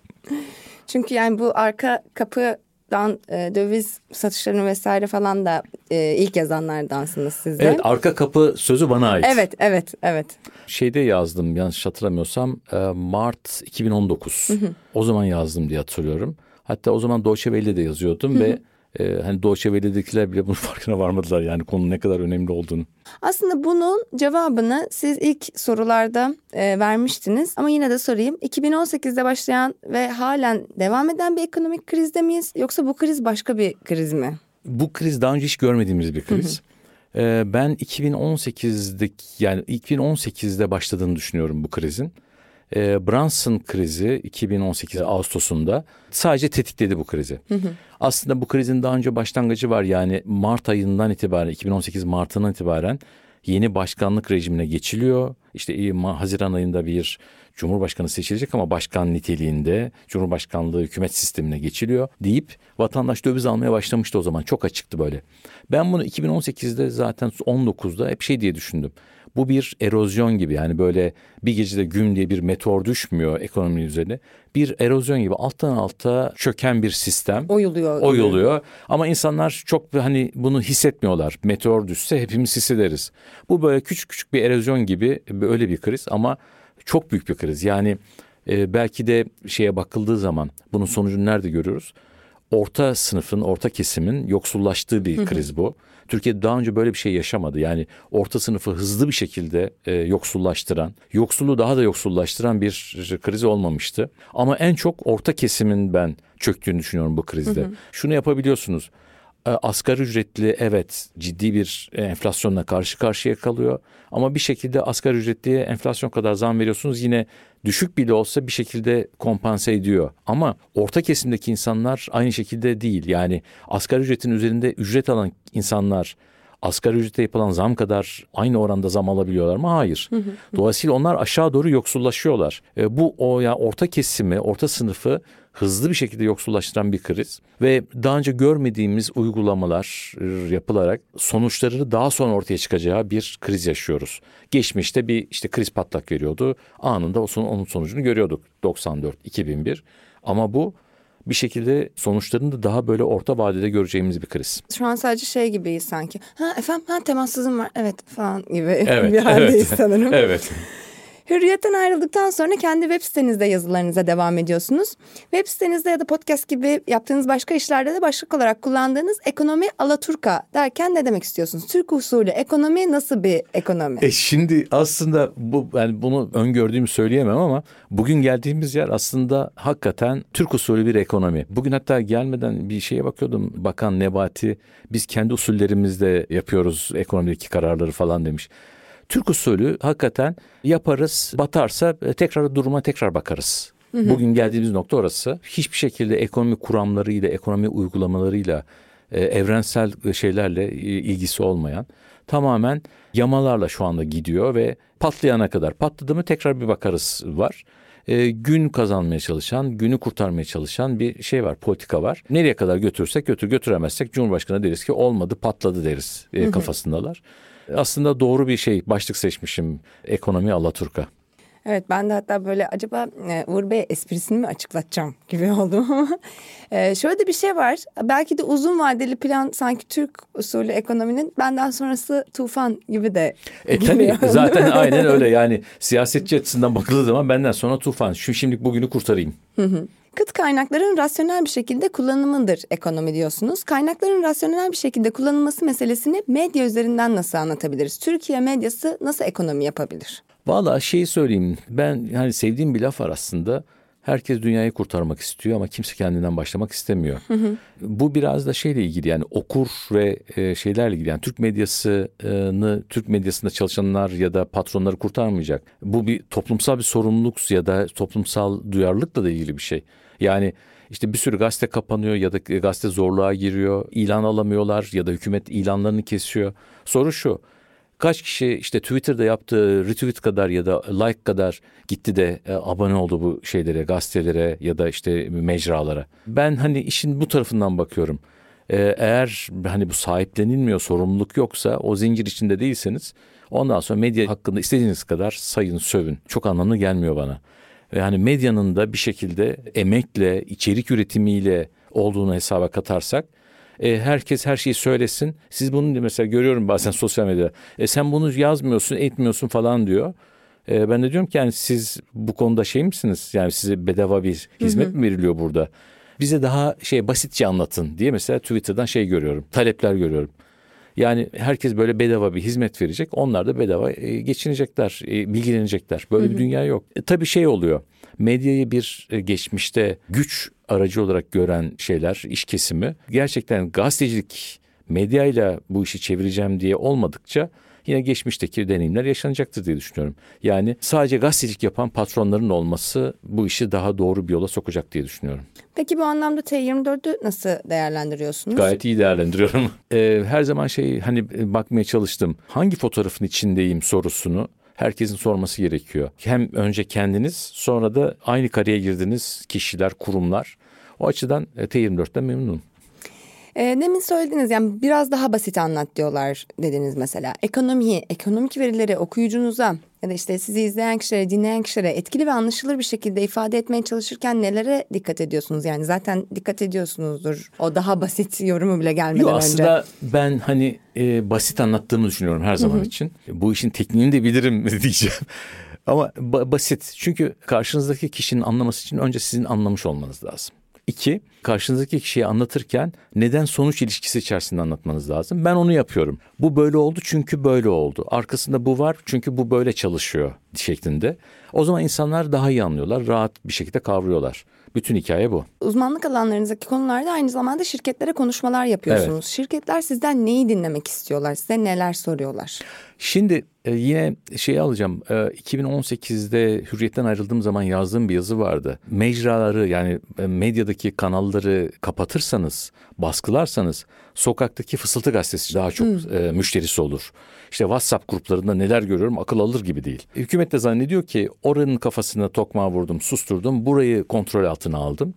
Çünkü yani bu arka kapıdan e, döviz satışlarını vesaire falan da e, ilk yazanlardansınız siz de. Evet arka kapı sözü bana ait. Evet, evet, evet. Şeyde yazdım yanlış hatırlamıyorsam e, Mart 2019. O zaman yazdım diye hatırlıyorum. Hatta o zaman Deutsche Welle'de yazıyordum ve e, hani Deutsche Welle'dekiler bile bunun farkına varmadılar yani konunun ne kadar önemli olduğunu. Aslında bunun cevabını siz ilk sorularda e, vermiştiniz ama yine de sorayım. 2018'de başlayan ve halen devam eden bir ekonomik krizde miyiz yoksa bu kriz başka bir kriz mi? Bu kriz daha önce hiç görmediğimiz bir kriz. E, ben 2018'deki yani 2018'de başladığını düşünüyorum bu krizin. E, Brunson krizi 2018 Ağustos'unda sadece tetikledi bu krizi. Aslında bu krizin daha önce başlangıcı var yani Mart ayından itibaren 2018 Mart'ından itibaren yeni başkanlık rejimine geçiliyor. İşte e, Haziran ayında bir Cumhurbaşkanı seçilecek ama başkan niteliğinde Cumhurbaşkanlığı hükümet sistemine geçiliyor deyip vatandaş döviz almaya başlamıştı o zaman. Çok açıktı böyle. Ben bunu 2018'de zaten 19'da hep şey diye düşündüm. Bu bir erozyon gibi yani böyle bir gecede güm diye bir meteor düşmüyor ekonominin üzerine. Bir erozyon gibi alttan alta çöken bir sistem. Oyuluyor. Oyuluyor ama insanlar çok hani bunu hissetmiyorlar. Meteor düşse hepimiz hissederiz. Bu böyle küçük küçük bir erozyon gibi öyle bir kriz ama çok büyük bir kriz. Yani e, belki de şeye bakıldığı zaman bunun sonucunu nerede görüyoruz? Orta sınıfın, orta kesimin yoksullaştığı bir kriz bu. Türkiye daha önce böyle bir şey yaşamadı. Yani orta sınıfı hızlı bir şekilde e, yoksullaştıran, yoksulu daha da yoksullaştıran bir kriz olmamıştı. Ama en çok orta kesimin ben çöktüğünü düşünüyorum bu krizde. Şunu yapabiliyorsunuz. E, Asgari ücretli evet ciddi bir enflasyonla karşı karşıya kalıyor. Ama bir şekilde asgari ücretliye enflasyon kadar zam veriyorsunuz yine düşük bile olsa bir şekilde kompanse ediyor. Ama orta kesimdeki insanlar aynı şekilde değil. Yani asgari ücretin üzerinde ücret alan insanlar asgari ücrete yapılan zam kadar aynı oranda zam alabiliyorlar mı? Hayır. Dolayısıyla onlar aşağı doğru yoksullaşıyorlar. E, bu o yani orta kesimi, orta sınıfı hızlı bir şekilde yoksullaştıran bir kriz ve daha önce görmediğimiz uygulamalar e, yapılarak sonuçları daha sonra ortaya çıkacağı bir kriz yaşıyoruz. Geçmişte bir işte kriz patlak veriyordu. Anında o onun sonucunu görüyorduk 94, 2001. Ama bu bir şekilde sonuçlarını da daha böyle orta vadede göreceğimiz bir kriz. Şu an sadece şey gibiyiz sanki. Ha efendim ha temassızım var evet falan gibi Evet, bir haldeyiz evet. sanırım. Evet. Hürriyet'ten ayrıldıktan sonra kendi web sitenizde yazılarınıza devam ediyorsunuz. Web sitenizde ya da podcast gibi yaptığınız başka işlerde de başlık olarak kullandığınız ekonomi alaturka derken ne demek istiyorsunuz? Türk usulü ekonomi nasıl bir ekonomi? E şimdi aslında bu yani bunu öngördüğümü söyleyemem ama bugün geldiğimiz yer aslında hakikaten Türk usulü bir ekonomi. Bugün hatta gelmeden bir şeye bakıyordum. Bakan Nebati biz kendi usullerimizde yapıyoruz ekonomideki kararları falan demiş. Türk usulü hakikaten yaparız, batarsa e, tekrar duruma tekrar bakarız. Bugün geldiğimiz nokta orası. Hiçbir şekilde ekonomi kuramlarıyla, ekonomi uygulamalarıyla, e, evrensel şeylerle e, ilgisi olmayan tamamen yamalarla şu anda gidiyor ve patlayana kadar patladı mı tekrar bir bakarız var. E, gün kazanmaya çalışan, günü kurtarmaya çalışan bir şey var, politika var. Nereye kadar götürürsek götür, götüremezsek Cumhurbaşkanı deriz ki olmadı, patladı deriz e, kafasındalar. Aslında doğru bir şey, başlık seçmişim. Ekonomi Alaturka. Evet ben de hatta böyle acaba e, Uğur Bey esprisini mi açıklatacağım gibi oldum ama e, şöyle de bir şey var. Belki de uzun vadeli plan sanki Türk usulü ekonominin benden sonrası tufan gibi de E tabii zaten aynen öyle yani siyasetçi açısından bakıldığı zaman benden sonra tufan. Şu şimdilik bugünü kurtarayım. Kıt kaynakların rasyonel bir şekilde kullanımıdır ekonomi diyorsunuz. Kaynakların rasyonel bir şekilde kullanılması meselesini medya üzerinden nasıl anlatabiliriz? Türkiye medyası nasıl ekonomi yapabilir? Valla şeyi söyleyeyim ben hani sevdiğim bir laf var aslında. Herkes dünyayı kurtarmak istiyor ama kimse kendinden başlamak istemiyor. Bu biraz da şeyle ilgili yani okur ve e, şeylerle ilgili. Yani Türk medyasını, Türk medyasında çalışanlar ya da patronları kurtarmayacak. Bu bir toplumsal bir sorumluluk ya da toplumsal duyarlılıkla da ilgili bir şey. Yani işte bir sürü gazete kapanıyor ya da gazete zorluğa giriyor, ilan alamıyorlar ya da hükümet ilanlarını kesiyor. Soru şu, kaç kişi işte Twitter'da yaptığı retweet kadar ya da like kadar gitti de e, abone oldu bu şeylere, gazetelere ya da işte mecralara. Ben hani işin bu tarafından bakıyorum. E, eğer hani bu sahiplenilmiyor, sorumluluk yoksa o zincir içinde değilseniz ondan sonra medya hakkında istediğiniz kadar sayın, sövün. Çok anlamlı gelmiyor bana. Yani medyanın da bir şekilde emekle, içerik üretimiyle olduğunu hesaba katarsak e, herkes her şeyi söylesin. Siz bunu mesela görüyorum bazen sosyal medyada. E, sen bunu yazmıyorsun, etmiyorsun falan diyor. E, ben de diyorum ki yani siz bu konuda şey misiniz? Yani size bedava bir hizmet hı hı. mi veriliyor burada? Bize daha şey basitçe anlatın diye mesela Twitter'dan şey görüyorum. Talepler görüyorum. Yani herkes böyle bedava bir hizmet verecek. Onlar da bedava e, geçinecekler, e, bilgilenecekler. Böyle hı hı. bir dünya yok. E, tabii şey oluyor. Medyayı bir e, geçmişte güç aracı olarak gören şeyler, iş kesimi gerçekten gazetecilik medyayla bu işi çevireceğim diye olmadıkça yine geçmişteki deneyimler yaşanacaktır diye düşünüyorum. Yani sadece gazetecilik yapan patronların olması bu işi daha doğru bir yola sokacak diye düşünüyorum. Peki bu anlamda T24'ü nasıl değerlendiriyorsunuz? Gayet iyi değerlendiriyorum. Ee, her zaman şey hani bakmaya çalıştım. Hangi fotoğrafın içindeyim sorusunu herkesin sorması gerekiyor. Hem önce kendiniz sonra da aynı kareye girdiğiniz kişiler, kurumlar. O açıdan e, T24'ten memnunum. E, demin söylediniz yani biraz daha basit anlat diyorlar dediniz mesela. Ekonomiyi, ekonomik verileri okuyucunuza ya da işte sizi izleyen kişilere, dinleyen kişilere etkili ve anlaşılır bir şekilde ifade etmeye çalışırken nelere dikkat ediyorsunuz? Yani zaten dikkat ediyorsunuzdur. O daha basit yorumu bile gelmeden Yo, aslında önce. Aslında ben hani e, basit anlattığımı düşünüyorum her zaman Hı-hı. için. Bu işin tekniğini de bilirim diyeceğim. Ama ba- basit. Çünkü karşınızdaki kişinin anlaması için önce sizin anlamış olmanız lazım. İki, karşınızdaki kişiye anlatırken neden sonuç ilişkisi içerisinde anlatmanız lazım. Ben onu yapıyorum. Bu böyle oldu çünkü böyle oldu. Arkasında bu var çünkü bu böyle çalışıyor şeklinde. O zaman insanlar daha iyi anlıyorlar, rahat bir şekilde kavruyorlar. Bütün hikaye bu. Uzmanlık alanlarınızdaki konularda aynı zamanda şirketlere konuşmalar yapıyorsunuz. Evet. Şirketler sizden neyi dinlemek istiyorlar? Size neler soruyorlar? Şimdi e, yine şeyi alacağım. E, 2018'de Hürriyet'ten ayrıldığım zaman yazdığım bir yazı vardı. Mecraları yani e, medyadaki kanalları kapatırsanız, baskılarsanız sokaktaki fısıltı gazetesi daha çok hmm. e, müşterisi olur. İşte WhatsApp gruplarında neler görüyorum akıl alır gibi değil. Hükümet de zannediyor ki oranın kafasına tokmağı vurdum, susturdum, burayı kontrol altına aldım.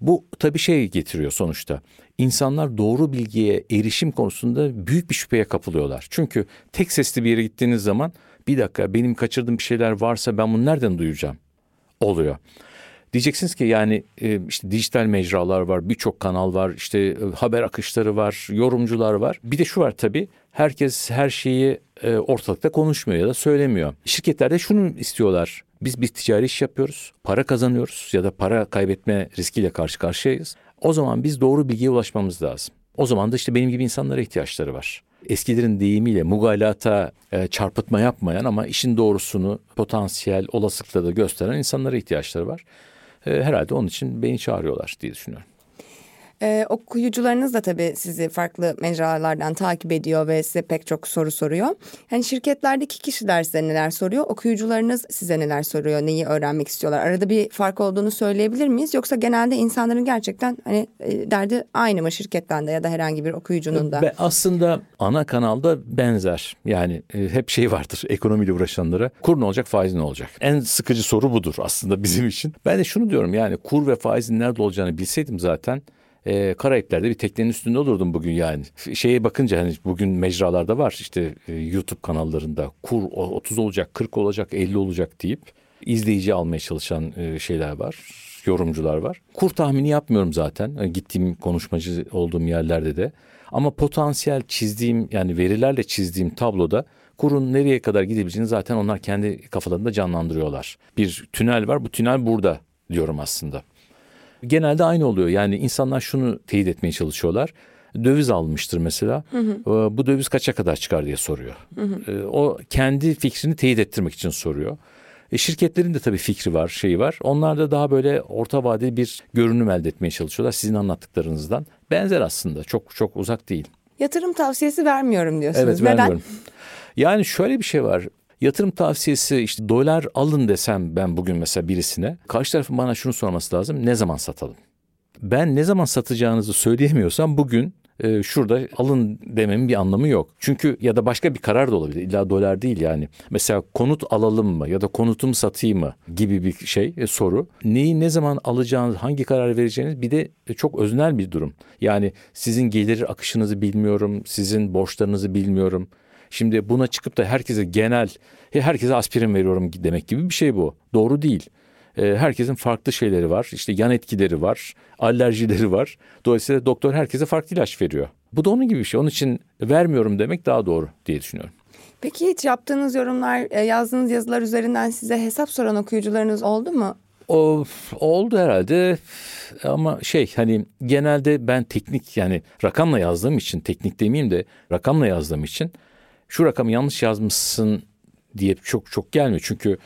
Bu tabii şey getiriyor sonuçta. İnsanlar doğru bilgiye erişim konusunda büyük bir şüpheye kapılıyorlar. Çünkü tek sesli bir yere gittiğiniz zaman bir dakika benim kaçırdığım bir şeyler varsa ben bunu nereden duyacağım? Oluyor. Diyeceksiniz ki yani e, işte dijital mecralar var, birçok kanal var, işte e, haber akışları var, yorumcular var. Bir de şu var tabii herkes her şeyi e, ortalıkta konuşmuyor ya da söylemiyor. Şirketler de şunu istiyorlar. Biz bir ticari iş yapıyoruz, para kazanıyoruz ya da para kaybetme riskiyle karşı karşıyayız. O zaman biz doğru bilgiye ulaşmamız lazım. O zaman da işte benim gibi insanlara ihtiyaçları var. Eskilerin deyimiyle mugalata e, çarpıtma yapmayan ama işin doğrusunu potansiyel olasılıkla da gösteren insanlara ihtiyaçları var. E, herhalde onun için beni çağırıyorlar diye düşünüyorum. Ee, okuyucularınız da tabii sizi farklı mecralardan takip ediyor ve size pek çok soru soruyor. Yani şirketlerdeki kişiler size neler soruyor, okuyucularınız size neler soruyor, neyi öğrenmek istiyorlar? Arada bir fark olduğunu söyleyebilir miyiz? Yoksa genelde insanların gerçekten hani e, derdi aynı mı şirketten de ya da herhangi bir okuyucunun da? Aslında ana kanalda benzer. Yani e, hep şey vardır ekonomiyle uğraşanlara. Kur ne olacak, faiz ne olacak? En sıkıcı soru budur aslında bizim için. Ben de şunu diyorum yani kur ve faizin nerede olacağını bilseydim zaten e, Karayipler'de bir teknenin üstünde olurdum bugün yani. Şeye bakınca hani bugün mecralarda var işte e, YouTube kanallarında kur 30 olacak, 40 olacak, 50 olacak deyip izleyici almaya çalışan e, şeyler var, yorumcular var. Kur tahmini yapmıyorum zaten. E, gittiğim konuşmacı olduğum yerlerde de. Ama potansiyel çizdiğim yani verilerle çizdiğim tabloda kurun nereye kadar gidebileceğini zaten onlar kendi kafalarında canlandırıyorlar. Bir tünel var bu tünel burada diyorum aslında genelde aynı oluyor. Yani insanlar şunu teyit etmeye çalışıyorlar. Döviz almıştır mesela. Hı hı. Ee, bu döviz kaça kadar çıkar diye soruyor. Hı hı. Ee, o kendi fikrini teyit ettirmek için soruyor. E, şirketlerin de tabii fikri var, şeyi var. Onlar da daha böyle orta vadeli bir görünüm elde etmeye çalışıyorlar sizin anlattıklarınızdan. Benzer aslında. Çok çok uzak değil. Yatırım tavsiyesi vermiyorum diyorsunuz. Evet, Neden? vermiyorum. Yani şöyle bir şey var. Yatırım tavsiyesi işte dolar alın desem ben bugün mesela birisine karşı tarafın bana şunu sorması lazım. Ne zaman satalım? Ben ne zaman satacağınızı söyleyemiyorsam bugün e, şurada alın dememin bir anlamı yok. Çünkü ya da başka bir karar da olabilir. İlla dolar değil yani. Mesela konut alalım mı ya da konutumu satayım mı gibi bir şey e, soru. Neyi ne zaman alacağınız, hangi karar vereceğiniz bir de e, çok öznel bir durum. Yani sizin gelir akışınızı bilmiyorum, sizin borçlarınızı bilmiyorum. Şimdi buna çıkıp da herkese genel, herkese aspirin veriyorum demek gibi bir şey bu. Doğru değil. E, herkesin farklı şeyleri var. İşte yan etkileri var, alerjileri var. Dolayısıyla doktor herkese farklı ilaç veriyor. Bu da onun gibi bir şey. Onun için vermiyorum demek daha doğru diye düşünüyorum. Peki hiç yaptığınız yorumlar, e, yazdığınız yazılar üzerinden size hesap soran okuyucularınız oldu mu? O oldu herhalde ama şey hani genelde ben teknik yani rakamla yazdığım için teknik demeyeyim de rakamla yazdığım için şu rakamı yanlış yazmışsın diye çok çok gelmiyor. Çünkü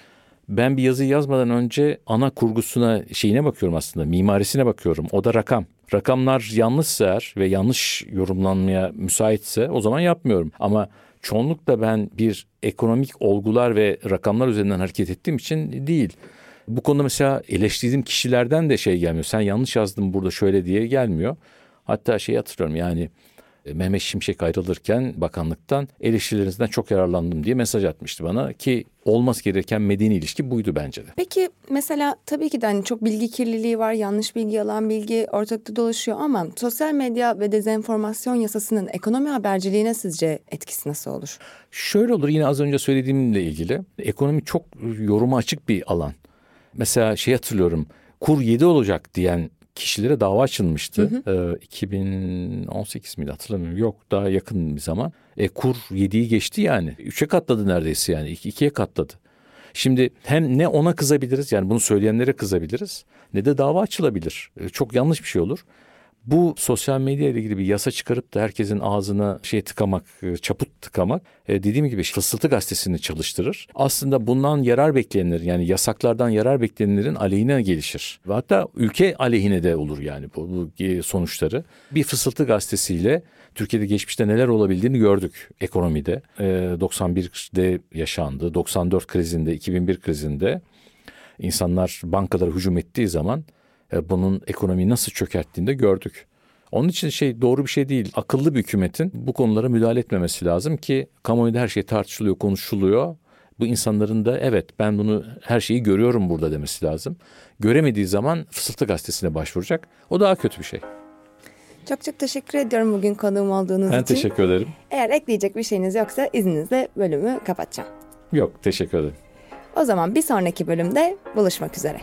ben bir yazı yazmadan önce ana kurgusuna şeyine bakıyorum aslında mimarisine bakıyorum. O da rakam. Rakamlar yanlışsa eğer ve yanlış yorumlanmaya müsaitse o zaman yapmıyorum. Ama çoğunlukla ben bir ekonomik olgular ve rakamlar üzerinden hareket ettiğim için değil. Bu konuda mesela eleştirdiğim kişilerden de şey gelmiyor. Sen yanlış yazdın burada şöyle diye gelmiyor. Hatta şey hatırlıyorum yani Mehmet Şimşek ayrılırken bakanlıktan eleştirilerinizden çok yararlandım diye mesaj atmıştı bana ki olması gereken medeni ilişki buydu bence de. Peki mesela tabii ki de hani çok bilgi kirliliği var, yanlış bilgi, yalan bilgi ortalıkta dolaşıyor ama sosyal medya ve dezenformasyon yasasının ekonomi haberciliğine sizce etkisi nasıl olur? Şöyle olur yine az önce söylediğimle ilgili ekonomi çok yoruma açık bir alan. Mesela şey hatırlıyorum kur 7 olacak diyen kişilere dava açılmıştı. Hı hı. E, 2018 miydi hatırlamıyorum. Yok daha yakın bir zaman. E, kur 7'yi geçti yani. 3'e katladı neredeyse yani. 2'ye katladı. Şimdi hem ne ona kızabiliriz yani bunu söyleyenlere kızabiliriz ne de dava açılabilir. E, çok yanlış bir şey olur bu sosyal medya ile ilgili bir yasa çıkarıp da herkesin ağzına şey tıkamak, e, çaput tıkamak e, dediğim gibi Fısıltı Gazetesi'ni çalıştırır. Aslında bundan yarar beklenenler yani yasaklardan yarar beklenenlerin aleyhine gelişir. Ve hatta ülke aleyhine de olur yani bu, bu e, sonuçları. Bir Fısıltı Gazetesi'yle Türkiye'de geçmişte neler olabildiğini gördük ekonomide. E, 91'de yaşandı, 94 krizinde, 2001 krizinde insanlar bankalara hücum ettiği zaman bunun ekonomiyi nasıl çökerttiğini de gördük. Onun için şey doğru bir şey değil. Akıllı bir hükümetin bu konulara müdahale etmemesi lazım ki kamuoyunda her şey tartışılıyor, konuşuluyor. Bu insanların da evet ben bunu her şeyi görüyorum burada demesi lazım. Göremediği zaman Fısıltı Gazetesi'ne başvuracak. O daha kötü bir şey. Çok çok teşekkür ediyorum bugün konuğum olduğunuz ben için. Ben teşekkür ederim. Eğer ekleyecek bir şeyiniz yoksa izninizle bölümü kapatacağım. Yok teşekkür ederim. O zaman bir sonraki bölümde buluşmak üzere.